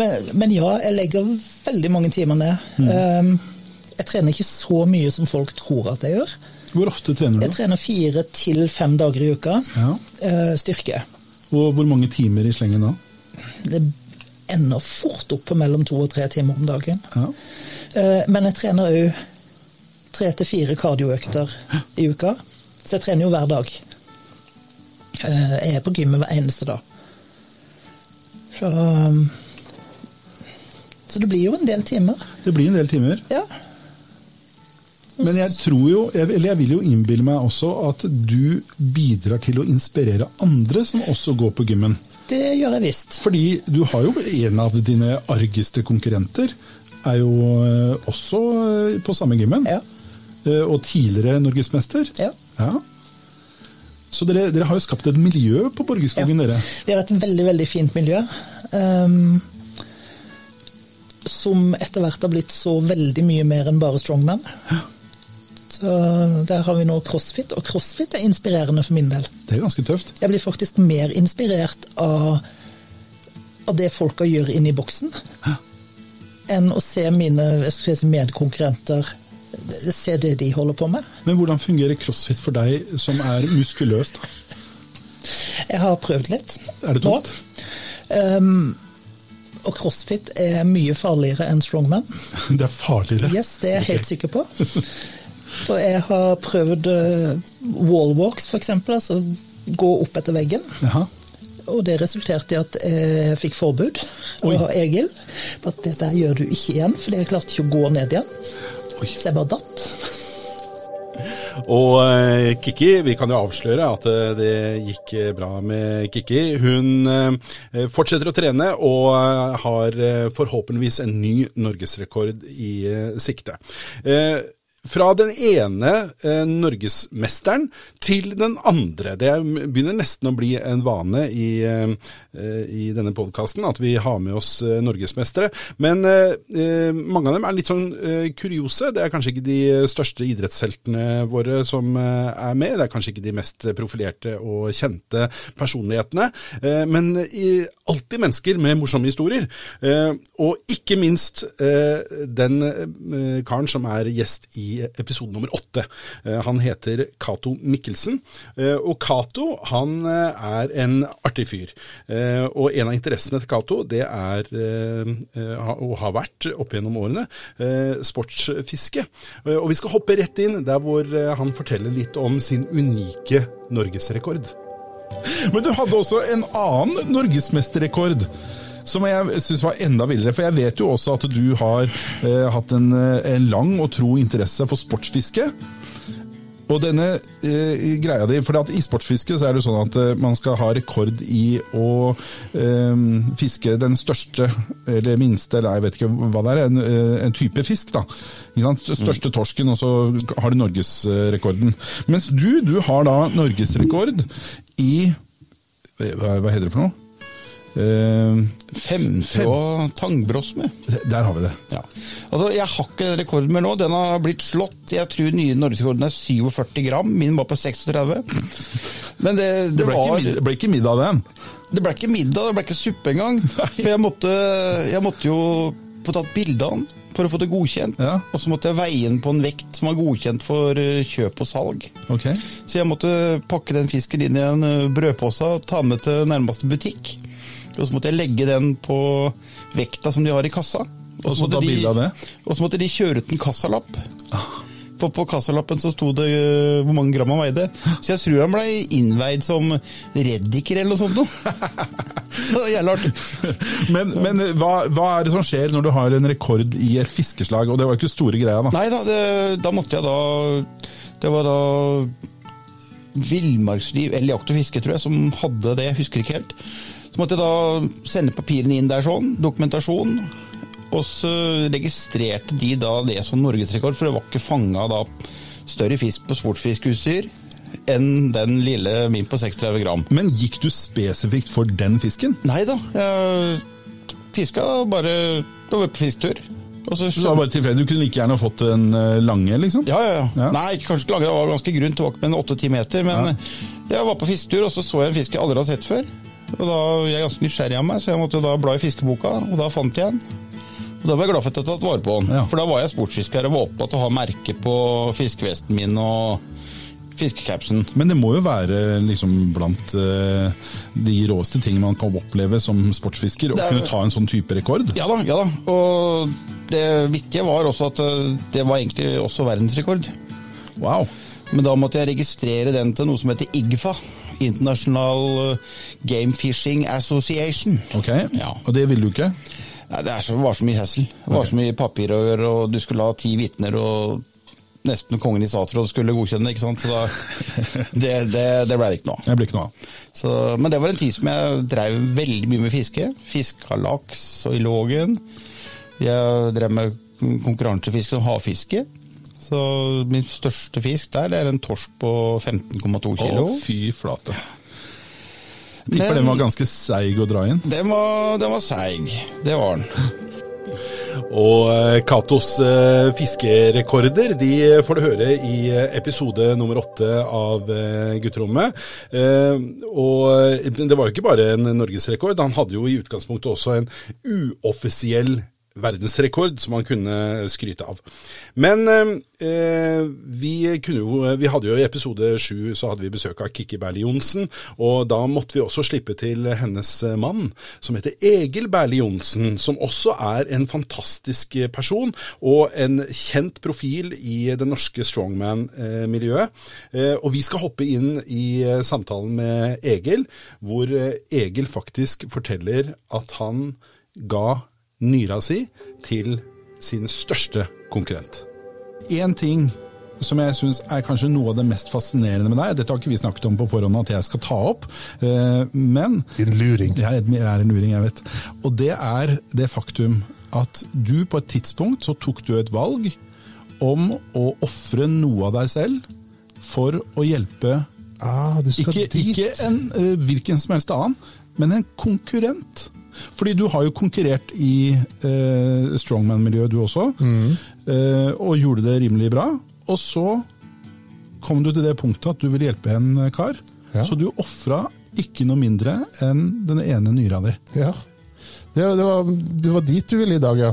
Men, men ja, jeg legger veldig mange timer ned. Mm. jeg trener ikke så mye som folk tror at jeg gjør. Hvor ofte trener du? Jeg trener fire til fem dager i uka. Ja. eh, styrke. Og hvor mange timer i slengen da? Det ender fort opp på mellom to og tre timer om dagen. Ja. Eh, men jeg trener òg tre til fire kardioøkter i uka. Så jeg trener jo hver dag. Eh, Jeg er på gymmet hver eneste dag. Så, um, så det blir jo en del timer. Det blir en del timer. Ja. Men jeg tror jo, eller jeg vil jo innbille meg også at du bidrar til å inspirere andre som også går på gymmen. Det gjør jeg visst. Fordi du har jo en av dine argeste konkurrenter, er jo eh, også eh, på samme gymmen. Ja. Eh, Og tidligere norgesmester. Ja. Ja. Så dere, dere har jo skapt et miljø på Borgerskogen, dere. Vi har et veldig, veldig fint miljø. Um, som etter hvert har blitt så veldig mye mer enn bare strongman. Så der har vi nå crossfit, og crossfit er inspirerende for min del. Det er ganske tøft. Jeg blir faktisk mer inspirert av, av det folka gjør inne i boksen, enn å se mine si, medkonkurrenter se det de holder på med. Men hvordan fungerer crossfit for deg som er muskuløs? da? Jeg har prøvd litt. Er det tungt? Um, og crossfit er mye farligere enn strongman. [laughs] Det er farligere. Yes, det er jeg helt sikker på. For jeg har prøvd uh, wallwalks, f.eks. Altså gå opp etter veggen. Aha. Og det resulterte i at jeg fikk forbud av Egil. på At dette gjør du ikke igjen, for jeg klarte ikke å gå ned igjen. Oi. Så jeg bare datt. Og eh, Kikki, vi kan jo avsløre at eh, det gikk eh, bra med Kikki. Hun fortsetter å trene og har forhåpentligvis en ny norgesrekord i sikte. Eh, fra den ene eh, norgesmesteren til den andre. Det begynner nesten å bli en vane i, eh, i denne podkasten at vi har med oss eh, norgesmestere. Men eh, eh, mange av dem er litt sånn eh, kuriose. Det er kanskje ikke de største idrettsheltene våre som eh, er med. Det er kanskje ikke de mest profilerte og kjente personlighetene. Eh, men alltid mennesker med morsomme historier. Eh, og ikke minst eh, den eh, karen som er gjest i episode nummer åtte. Eh, han heter Cato Mikkelsen. Eh, og Cato han eh, er en artig fyr. Og en av interessene til Cato det er, og har vært opp gjennom årene, sportsfiske. Og vi skal hoppe rett inn der hvor han forteller litt om sin unike norgesrekord. Men du hadde også en annen norgesmesterrekord. Som jeg syns var enda villere. For jeg vet jo også at du har eh, hatt en, eh, en lang og tro interesse for sportsfiske. Og denne eh, greia di, for i sportsfiske så er det sånn at eh, man skal ha rekord i å eh, fiske den største, eller minste, eller jeg vet ikke hva det er, en, eh, en type fisk. da. Største torsken, og så har du norgesrekorden. Mens du, du har da norgesrekord i hva heter det for noe? Eh, Femte og tangbross med. der har vi det. Ja. Altså, jeg har ikke den rekorden mer nå. Den har blitt slått. Jeg tror nye norgesrekorden er 47 gram. Min var på 36. [laughs] Men det, det, Det ble, var ikke, mid- ble ikke middag den. Det ble ikke middag, det ble ikke suppe engang. [laughs] For jeg måtte, jeg måtte jo få tatt bilde av den for å få det godkjent. Ja. Og så måtte jeg veie den på en vekt som var godkjent for eh, kjøp og salg. Okay. Så jeg måtte pakke den fisken inn i en eh, brødpose, ta den med til nærmeste butikk. Og så måtte jeg legge den på vekta som de har i kassa. Og så måtte måtte de kjøre ut en kassalapp. For på kassalappen så sto det øh, hvor mange gram han veide. Så jeg tror han ble innveid som reddiker eller noe sånt. noe. [laughs] Jævla artig. Men, men hva, hva er det som skjer når du har en rekord i et fiskeslag? Og det var ikke store greia, da. Nei da, det, da måtte jeg da Det var da Villmarksliv eller Jakt og fiske, tror jeg, som hadde det. Jeg husker ikke helt. Så måtte jeg da sende papirene inn der sånn, dokumentasjon. Og så registrerte de da det som norgesrekord, for det var ikke fanga da større fisk på sportsfiskeutstyr enn den lille min på 36 gram. Men gikk du spesifikt for den fisken? Nei da, jeg fiska bare Det var på fisketur. Og så Så var bare tilfeldig, Du kunne like gjerne fått en eh, lange, liksom? Ja, ja, ja. Ja. Nei, kanskje ikke lange, det var ganske grunt, det var ikke med en 8-10 meter. Men jeg var på fisketur, og så så jeg en fisk jeg aldri hadde sett før. Og da, Jeg er ganske nysgjerrig av meg, så jeg måtte da bla i fiskeboka, og da fant jeg den. Og Da var jeg glad for at jeg tatt vare på den. Ja. For da var jeg sportsfisker og var opptatt av å ha merke på fiskevesten min og fiskecapsen. Men det må jo være liksom blant uh, de råeste ting man kan oppleve som sportsfisker, å er- kunne ta en sånn type rekord. Ja da, ja da. Og det viktige var også at eh, det var egentlig også verdensrekord. Wow. Men da måtte jeg registrere den til noe som heter IGFA. International eh, Game Fishing Association. Ok, Ja. Og det vil du ikke? Nei, det så, var så mye hessel. Det var så mye papir å gjøre, og du skulle ha ti vitner, og nesten kongen i statsråd skulle godkjenne ikke sant. Så da, [laughs] det, det, det ble det ikke noe av. Det blir ikke noe. Så, men det var en tid som jeg drev veldig mye med fiske. Fiska laks og i lågen. Jeg drev med konkurransefiske som havfiske. Så min største fisk der, er en torsk på 15,2 kilo. Å, fy flate. Jeg tipper den var ganske seig å dra inn. Den var, den var seig. Det var den. [laughs] Og eh, Katos eh, fiskerekorder de får du høre i eh, episode nummer åtte av Gutterommet. Og det var jo ikke bare en norgesrekord, han hadde jo i utgangspunktet også en uoffisiell verdensrekord som han kunne skryte av. Men eh, vi, kunne jo, vi hadde jo i episode sju besøk av Kikki Berli-Johnsen, og da måtte vi også slippe til hennes mann, som heter Egil Berli-Johnsen, som også er en fantastisk person og en kjent profil i det norske strongman-miljøet. Eh, og vi skal hoppe inn i eh, samtalen med Egil, hvor eh, Egil faktisk forteller at han ga nyra si til sin største konkurrent. Én ting som jeg syns er kanskje noe av det mest fascinerende med deg, dette har ikke vi snakket om på forhånd at jeg skal ta opp, eh, men Din luring. Jeg er en luring, jeg vet. Og det er det faktum at du på et tidspunkt så tok du et valg om å ofre noe av deg selv for å hjelpe Ah, du skal ikke, dit. ikke en eh, hvilken som helst annen, men en konkurrent. Fordi du har jo konkurrert i eh, strongman-miljøet du også, eh, og gjorde det rimelig bra. Og så kom du til det punktet at du ville hjelpe en kar, Ja. så du ofra ikke noe mindre enn den ene nyra di. Ja. Det, det, var, det var dit du ville i dag, ja.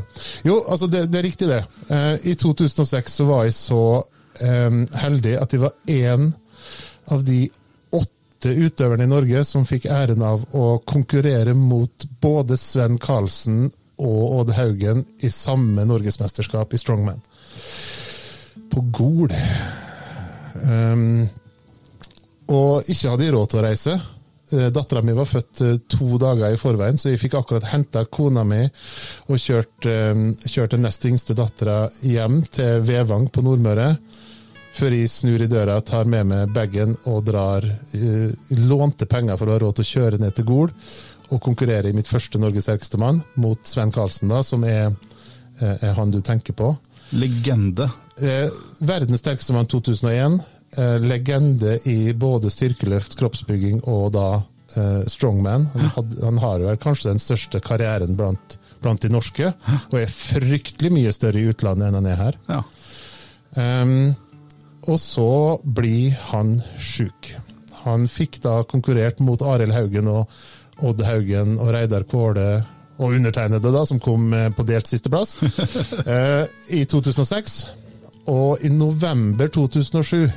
Jo, altså det, det er riktig det. Eh, I 2006 så var jeg så eh, heldig at jeg var én av de åtte utøveren i Norge som fikk æren av å konkurrere mot både Sven Karlsen og Odd Haugen i samme norgesmesterskap i strongman. På Gol. Um, og ikke hadde jeg råd til å reise. Dattera mi var født eh, to dager i forveien, så jeg fikk akkurat henta kona mi og kjørt, eh, kjørt den nest yngste dattera hjem til Vevang på Nordmøre. Før jeg snur i døra, tar med meg bagen og drar uh, Lånte penger for å ha råd til å kjøre ned til Gol og konkurrere i mitt første Norges sterkeste mann mot Sven Karlsen, da, som er, eh, er han du tenker på. Legende. Eh, verdens sterkeste mann 2001. Eh, legende i både styrkeløft, kroppsbygging og da eh, strongman. Han, had, han har vel kanskje den største karrieren blant, blant de norske, og er fryktelig mye større i utlandet enn han er her. Ja. Ehm, og så blir han sjuk. Han fikk da konkurrert mot Arild Haugen og, Odd Haugen og Reidar Kvåle og undertegnede, da, som kom eh, på delt sisteplass, [laughs] eh, i 2006. Og i november 2007,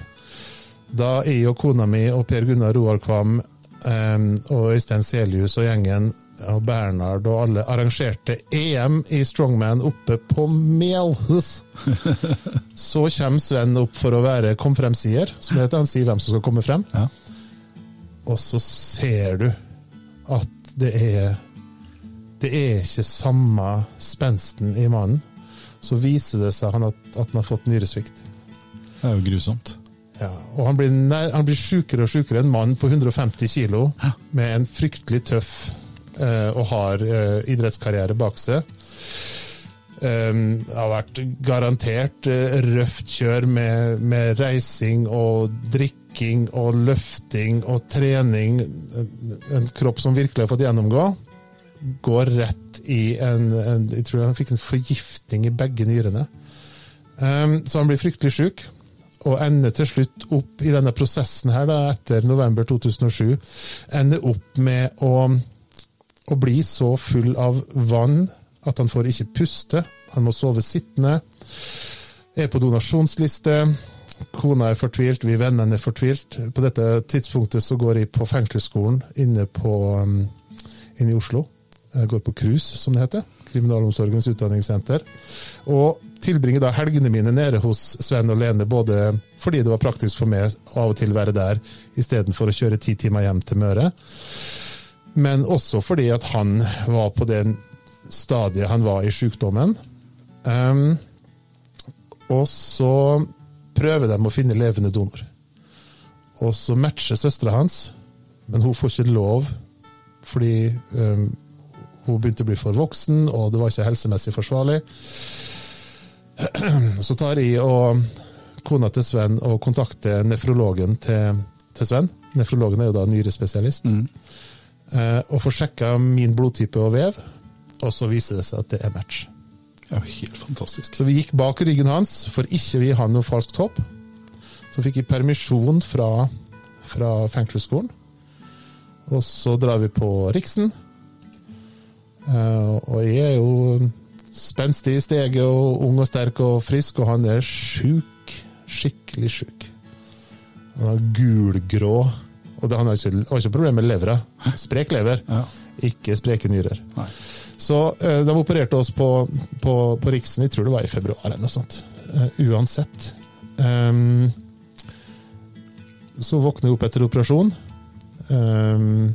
da jeg og kona mi og Per Gunnar Roald Kvam eh, og Øystein Selius og gjengen og Bernhard og alle arrangerte EM i strongman oppe på Melhus, [laughs] så kommer Sven opp for å være kom frem-sier, som heter. Han sier hvem som skal komme frem. Ja. Og så ser du at det er Det er ikke samme spensten i mannen. Så viser det seg han at, at han har fått nyresvikt. Det er jo grusomt. Ja, og han blir, nær- han blir sjukere og sjukere. En mann på 150 kilo med en fryktelig tøff og har eh, idrettskarriere bak seg. Um, det har vært garantert eh, røft kjør med, med reising og drikking og løfting og trening. En, en kropp som virkelig har fått gjennomgå. Går rett i en, en Jeg tror han fikk en forgiftning i begge nyrene. Um, så han blir fryktelig sjuk, og ender til slutt opp i denne prosessen her, da, etter november 2007, ender opp med å, å bli så full av vann at han får ikke puste. Han må sove sittende. Er på donasjonsliste. Kona er fortvilt, vi vennene er fortvilt. På dette tidspunktet så går jeg på fengselsskolen inne, um, inne i Oslo. Jeg går på KRUS, som det heter. Kriminalomsorgens utdanningssenter. Og tilbringer da helgene mine nede hos Sven og Lene, både fordi det var praktisk for meg å av og til være der, istedenfor å kjøre ti timer hjem til Møre, men også fordi at han var på det stadiet han var i sykdommen. Um, og så prøver de å finne levende donor. Og så matcher søstera hans, men hun får ikke lov fordi um, hun begynte å bli for voksen, og det var ikke helsemessig forsvarlig. [clears throat] Så tar jeg og kona til Sven og kontakter nefrologen til, til Sven. Nefrologen er jo da nyrespesialist. Eh, og får sjekka min blodtype og vev, og så viser det seg at det er match. Det er jo helt fantastisk. Så vi gikk bak ryggen hans for ikke vi hadde noe falskt håp. Så fikk jeg permisjon fra, fra fengselsskolen. Og så drar vi på Riksen. Eh, og jeg er jo spenstig i steget og ung og sterk og frisk, og han er sjuk. Skikkelig sjuk. Han er gulgrå. Og det, han har ikke, har ikke problemer med levra. Sprek lever, Ja. ikke spreke nyrer. Nei. Så eh, de opererte oss på, på, på Riksen, jeg tror det var i februar eller noe sånt. Eh, uansett. Um, så våkner jeg opp etter operasjon. Um,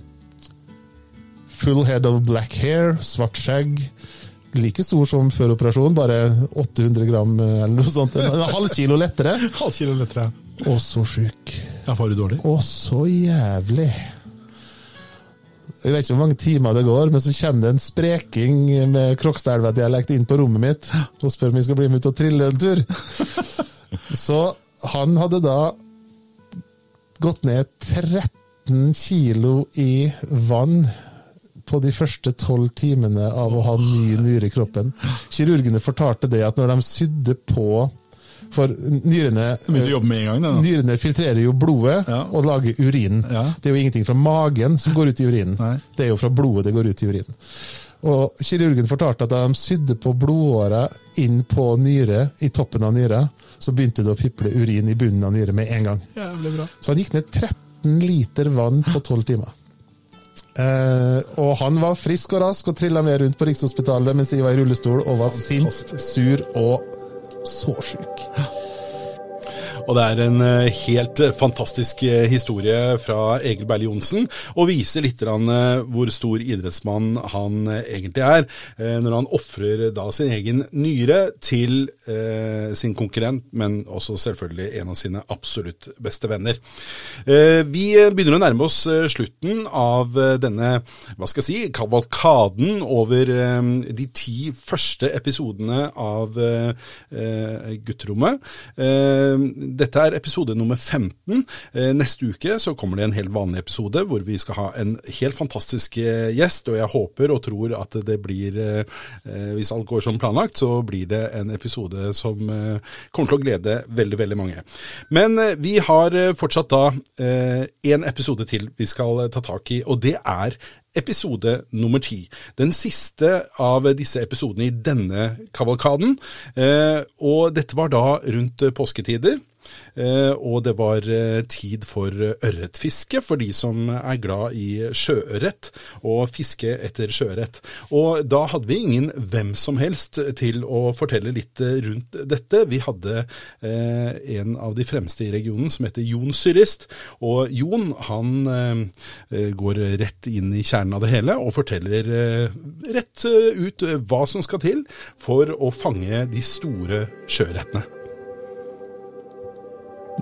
full head of black hair, svart skjegg. Like stor som før operasjon, bare 800 gram eh, eller noe sånt. En halv kilo lettere. [laughs] Halv kilo lettere. Og så sjuk. Ja, var du dårlig? Og så jævlig. Jeg vet ikke hvor mange timer det går, men så kommer det en spreking med Krokstadelva-dialekt inn på rommet mitt og spør om jeg skal bli med ut og trille en tur. [laughs] Så han hadde da gått ned 13 kilo i vann på de første tolv timene av å ha ny nyre i kroppen. Kirurgene fortalte det at når de sydde på For nyrene gang. Nyrene filtrerer jo blodet Ja. og lager urin. Ja. Det er jo ingenting fra magen som går ut i urinen. Nei. Det er jo fra blodet det går ut i urinen. Og Kirurgen fortalte at da de sydde på blodåra inn på nyre, i toppen av nyra, så begynte det å piple urin i bunnen av nyre med en gang. Bra. Så han gikk ned 13 liter vann på 12 timer. Eh, og han var frisk og rask og trilla med rundt på Rikshospitalet mens jeg var i rullestol og var sint, sur og så sjuk. Og det er en eh, helt eh, fantastisk eh, historie fra Egil Berle Johnsen, og viser litt hvor stor idrettsmann han egentlig er, når han ofrer da sin egen nyre til sin konkurrent, men også selvfølgelig en av sine absolutt beste venner. Vi begynner å nærme oss slutten av denne, hva skal jeg si, kavalkaden over de ti første episodene av Gutterommet. Dette er episode nummer 15. Eh, neste uke så kommer det en helt vanlig episode hvor vi skal ha en helt fantastisk eh, gjest, og jeg håper og tror at det blir, eh, hvis alt går som planlagt, så blir det en episode som kommer til å glede veldig, veldig mange. Men vi har fortsatt da én episode til vi skal ta tak i, og det er episode nummer ti. Den siste av disse episodene i denne kavalkaden. Og dette var da rundt påsketider. Eh, og det var eh, tid for ørretfiske for de som er glad i sjøørret og fiske etter sjøørret. Og da hadde vi ingen hvem som helst til å fortelle litt eh, rundt dette. Vi hadde eh, en av de fremste i regionen som heter Jon Syrist. Og Jon han eh, går rett inn i kjernen av det hele og forteller eh, rett ut hva som skal til for å fange de store sjøørretene.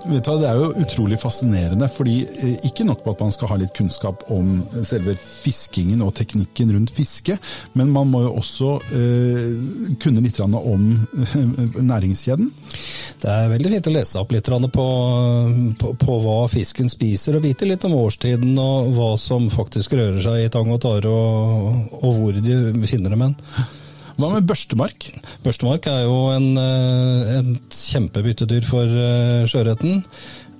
Vet du, Det er jo utrolig fascinerende, fordi eh, ikke nok på at man skal ha litt kunnskap om selve fiskingen og teknikken rundt fiske, men man må jo også eh, kunne litt om eh, næringskjeden. Det er veldig fint å lese opp litt på, på, på, hva fisken spiser, og vite litt om årstiden og hva som faktisk rører seg i tang og tare, og, og hvor de finner dem hen. Hva med børstemark? Børstemark er jo en, eh, en kjempebyttedyr for eh, sjøørreten.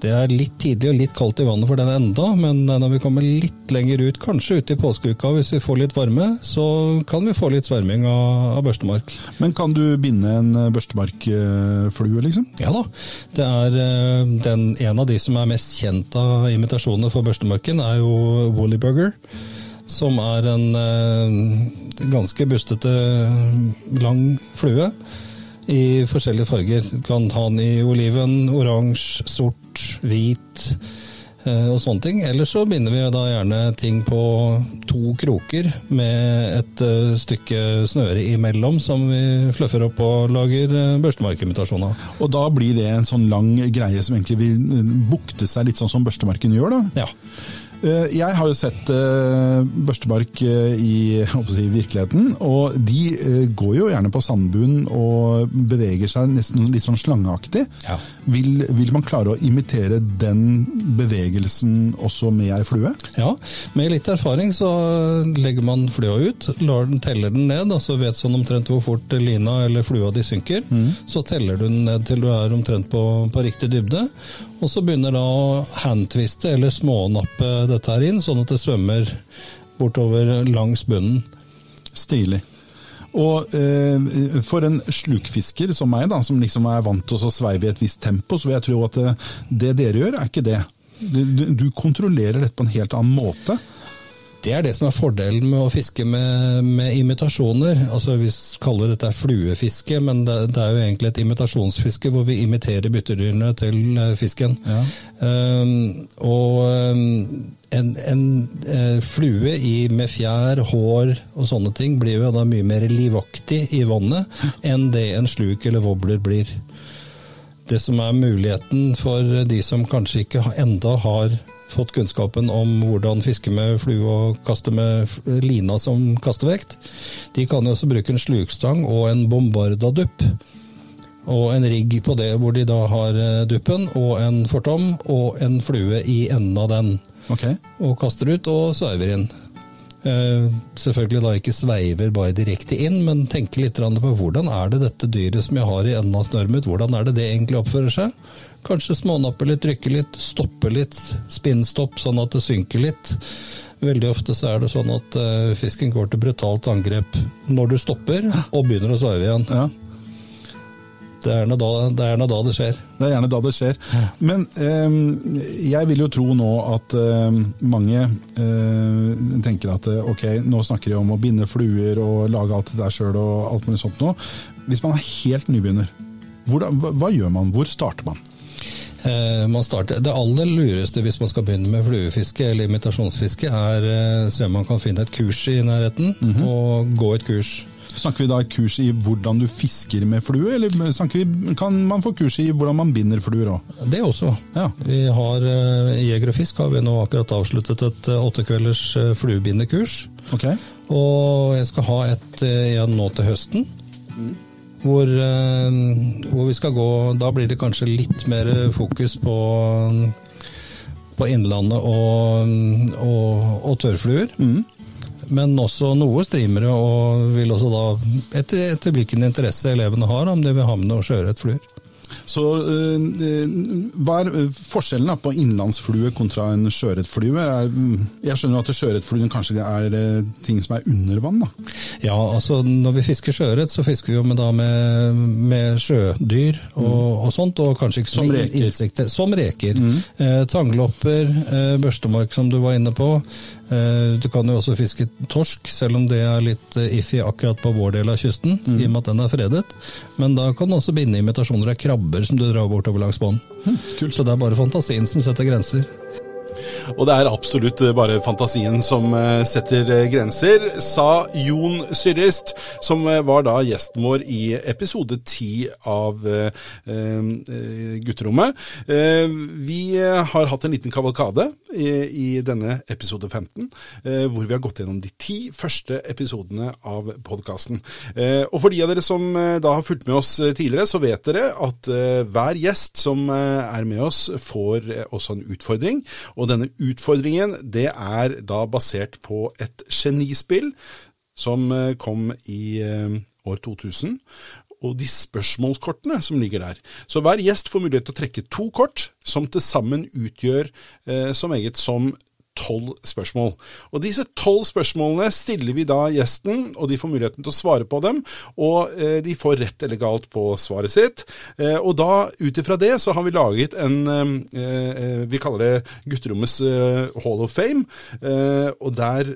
Det er litt tidlig og litt kaldt i vannet for den enda, men når vi kommer litt lenger ut, kanskje ut i påskeuka hvis vi får litt varme, så kan vi få litt sverming av, av børstemark. Men kan du binde en eh, børstemarkflue, liksom? Ja da. Det er den, en av de som er mest kjent av imitasjonene for børstemarken, er jo Woollyburger som er en eh, ganske bustete, lang flue i forskjellige farger. Du kan ha den i oliven, oransje, sort, hvit eh, og sånne ting. Eller så binder vi da gjerne ting på to kroker med et eh, stykke snøre imellom som vi fluffer opp og lager uh, børstemarkimitasjon av. Og da blir det en sånn lang greie som egentlig vil bukte seg litt sånn som børstemarken gjør, da? Ja. Eh, jeg har jo sett uh, børstebark uh, i [laughs] si, virkeligheten, og de går jo gjerne på sandbunnen og beveger seg nesten litt sånn slangeaktig. Ja. Vil, vil, man klare å imitere den bevegelsen også med ei flue? Ja, med litt erfaring så legger man flua ut, lar den teller den ned, altså vet sånn omtrent hvor fort lina eller flua di synker. Mm. Så teller du den ned til du er omtrent på, på riktig dybde, og så begynner da å handtviste eller smånappe dette her inn, sånn at det svømmer bortover langs bunnen. Stilig. Og eh, for en slukfisker som meg, da, som liksom er vant til å sveive i et visst tempo, så vil jeg tro at det, det dere gjør, er ikke det. Du, du, kontrollerer dette på en helt annen måte. Det er det som er fordelen med å fiske med, med imitasjoner. Altså Vi kaller dette fluefiske, men det, det, er jo egentlig et imitasjonsfiske hvor vi imiterer byttedyrene til eh, fisken. Ja. Um, og um, en, en uh, flue i, med fjær, hår og sånne ting blir jo da mye mer livaktig i vannet enn det en sluk eller wobbler blir. Det som er muligheten for de som kanskje ikke enda har fått kunnskapen om hvordan fiske med flue og kaste med lina som kastevekt. De kan jo også bruke en slukstang og en bombardadupp. Og en rigg på det hvor de da har eh, duppen og en fortom og en flue i enden av den. Okay. Og kaster ut og sveiver inn. Uh, selvfølgelig da ikke sveiver bare direkte inn, men tenker litt på hvordan er det dette dyret som jeg har i enden av snøret mitt, hvordan er det det egentlig oppfører seg? Kanskje smånappe litt, rykke litt, stoppe litt, spinnstopp sånn at det synker litt. Veldig ofte så er det sånn at uh, fisken går til brutalt angrep når du stopper og begynner å sveive igjen. Ja. Det er, da, det er, da, det skjer. Det er gjerne da det skjer. Men eh, jeg vil jo tro nå at eh, mange eh, tenker at eh, ok, nå snakker de om å binde fluer og lage alt det der sjøl og alt mulig sånt nå. Hvis man er helt nybegynner, hva, hva gjør man? Hvor starter man? Eh, starter, det aller lureste hvis man skal begynne med fluefiske eller imitasjonsfiske, er eh, se om man kan finne et kurs i nærheten, mm -hmm. og gå et kurs. Snakker vi da kurs i hvordan du fisker med flue, eller vi, kan man få kurs i hvordan man binder fluer òg? Det også. Ja. Vi har I uh, Jeger og Fisk har vi nå akkurat avsluttet et åttekvelders fluebindekurs. Okay. Og jeg skal ha et igjen nå til høsten. Mm. Hvor, hvor, vi skal gå Da blir det kanskje litt mer fokus på på Innlandet og, og, og tørrfluer. Mm men også noe streamere, og vil også da, etter, etter hvilken interesse elevene har, om de vil ha med noe sjøørretfluer. Så øh, hva er øh, forskjellen da, på innlandsflue kontra en sjøørretflue? Jeg skjønner at sjøørretfluen kanskje er øh, ting som er under vann, da. Ja, altså når vi fisker sjøørret, så fisker vi jo med, da med, med sjødyr og, og sånt, og kanskje ikke Som reker. insekter. Som reker. Eh, tanglopper, eh, børstemark som du var inne på. Eh, du kan jo også fiske torsk, selv om det er litt eh, iffy akkurat på vår del av kysten, i og med at den er fredet. Men da kan du også binde imitasjoner av krabber som du drar bortover langs bånd. Så det er bare fantasien som setter grenser. Og det er absolutt eh, bare fantasien som eh, setter eh, grenser, sa Jon Syrist, som var da gjesten vår i episode 10 av Gutterommet. Vi har hatt en liten kavalkade i, denne episode 15, eh, hvor vi har gått gjennom de ti første episodene av podkasten. Og for de av dere som da har fulgt med oss tidligere, så vet dere at hver gjest som er med oss, får også en utfordring. Og denne utfordringen det er da basert på et genispill som eh, kom i eh, år 2000. Og de spørsmålskortene som ligger der. Så hver gjest får mulighet til å trekke to kort, som til sammen utgjør eh, så meget som tolv spørsmål. Og disse tolv spørsmålene stiller vi da gjesten, og de får muligheten til å svare på dem. Og eh, de får rett eller galt på svaret sitt. Eh, og da, ut ifra det, så har vi laget en eh, Vi kaller det Gutterommets Hall of Fame. Og der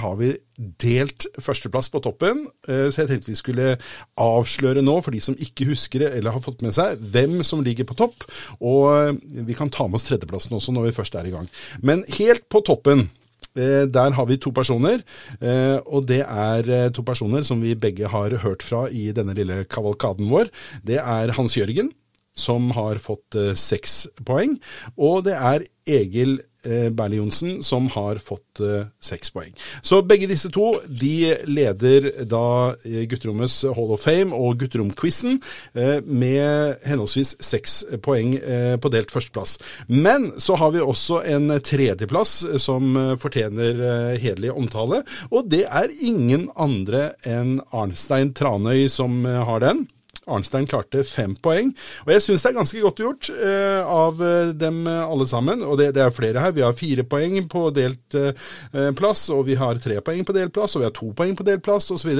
har vi delt førsteplass på toppen, eh, så jeg tenkte vi skulle avsløre nå, for de som ikke husker det eller har fått med seg, hvem som ligger på topp. Og eh, vi kan ta med oss tredjeplassen også når vi først er i gang. Men helt på toppen eh, der har vi to personer, og det er to personer som vi begge har hørt fra i denne lille kavalkaden vår. Det er Hans Jørgen, som har fått seks poeng, og det er Egil eh, Berle Johnsen, som har fått eh, seks poeng. Så begge disse to de leder da eh, Gutterommets Hall of Fame og Gutteromquizen eh, med henholdsvis seks poeng eh, på delt førsteplass. Men så har vi også en tredjeplass eh, som eh, fortjener eh, hederlig omtale, og det er ingen andre enn Arnstein Tranøy som eh, har den. Arnstein klarte fem poeng, og jeg syns det er ganske godt gjort eh, av eh, dem alle sammen. Og det, det er flere her. Vi har fire poeng på delt eh, plass, og vi har tre poeng på delt plass, og vi har to poeng på delt plass, osv.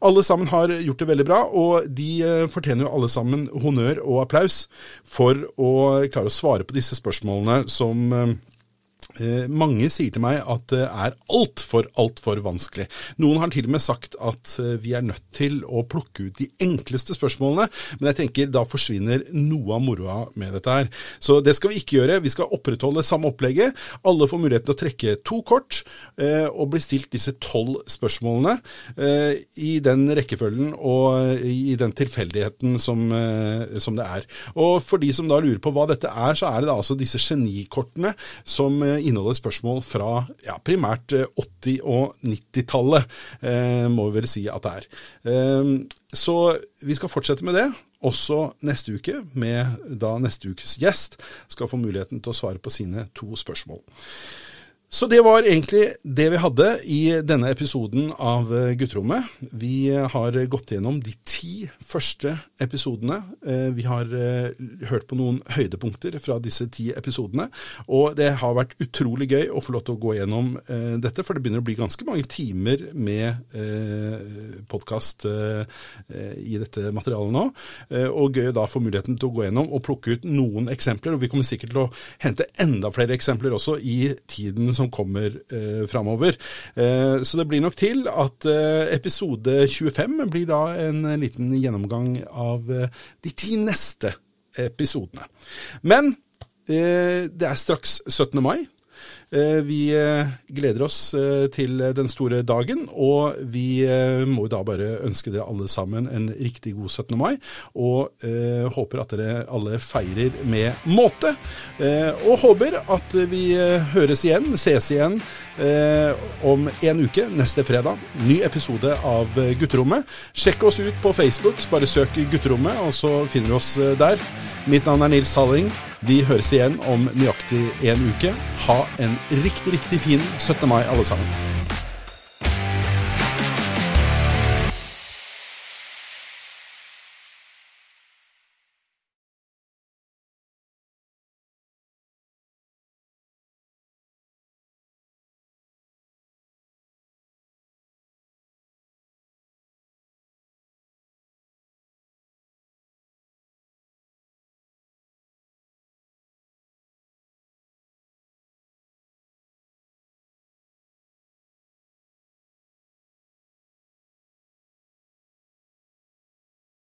Alle sammen har gjort det veldig bra, og de eh, fortjener jo alle sammen honnør og applaus for å klare å svare på disse spørsmålene som Mange sier til meg at det er altfor, altfor vanskelig. Noen har til og med sagt at eh, vi er nødt til å plukke ut de enkleste spørsmålene, men jeg tenker da forsvinner noe av moroa med dette her. Så det skal vi ikke gjøre. Vi skal opprettholde samme opplegget. Alle får muligheten til å trekke to kort eh, og bli stilt disse tolv spørsmålene eh, i den rekkefølgen og i den tilfeldigheten som, eh, som det er. Og for de som da lurer på hva dette er, så er det da altså disse genikortene som eh, inneholder spørsmål fra ja, primært eh, 80- og 90-tallet, eh, må vi vel si at det er. Eh, så vi skal fortsette med det. Også neste uke, med da neste ukes gjest skal få muligheten til å svare på sine to spørsmål. Så det var egentlig det vi hadde i denne episoden av eh, Gutterommet. Vi eh, har gått gjennom de ti første episodene. Eh, Vi har hørt på noen høydepunkter fra disse ti episodene. Og det har vært utrolig gøy å få lov til å gå gjennom dette, for det begynner å bli ganske mange timer med podkast i dette materialet nå. Og gøy å da få muligheten til å gå gjennom og plukke ut noen eksempler. Og vi kommer sikkert til å hente enda flere eksempler også i tiden som kommer eh, framover. Eh, så det blir nok til at eh, episode 25 blir da en liten gjennomgang av eh, de ti neste episodene. Men eh, det er straks 17. mai. Eh, Vi eh, gleder oss eh, til den store dagen, og vi må da bare ønske dere alle sammen en riktig god 17. mai. Og håper at dere alle feirer med måte. Og håper at vi høres igjen, ses igjen om en uke, neste fredag. Ny episode av Gutterommet. Sjekk oss ut på Facebook, bare søk Gutterommet, og så finner du oss der. Mitt navn er Nils Halling. Vi høres igjen om nøyaktig en uke. Ha en riktig, riktig fin 17. mai, alle sammen.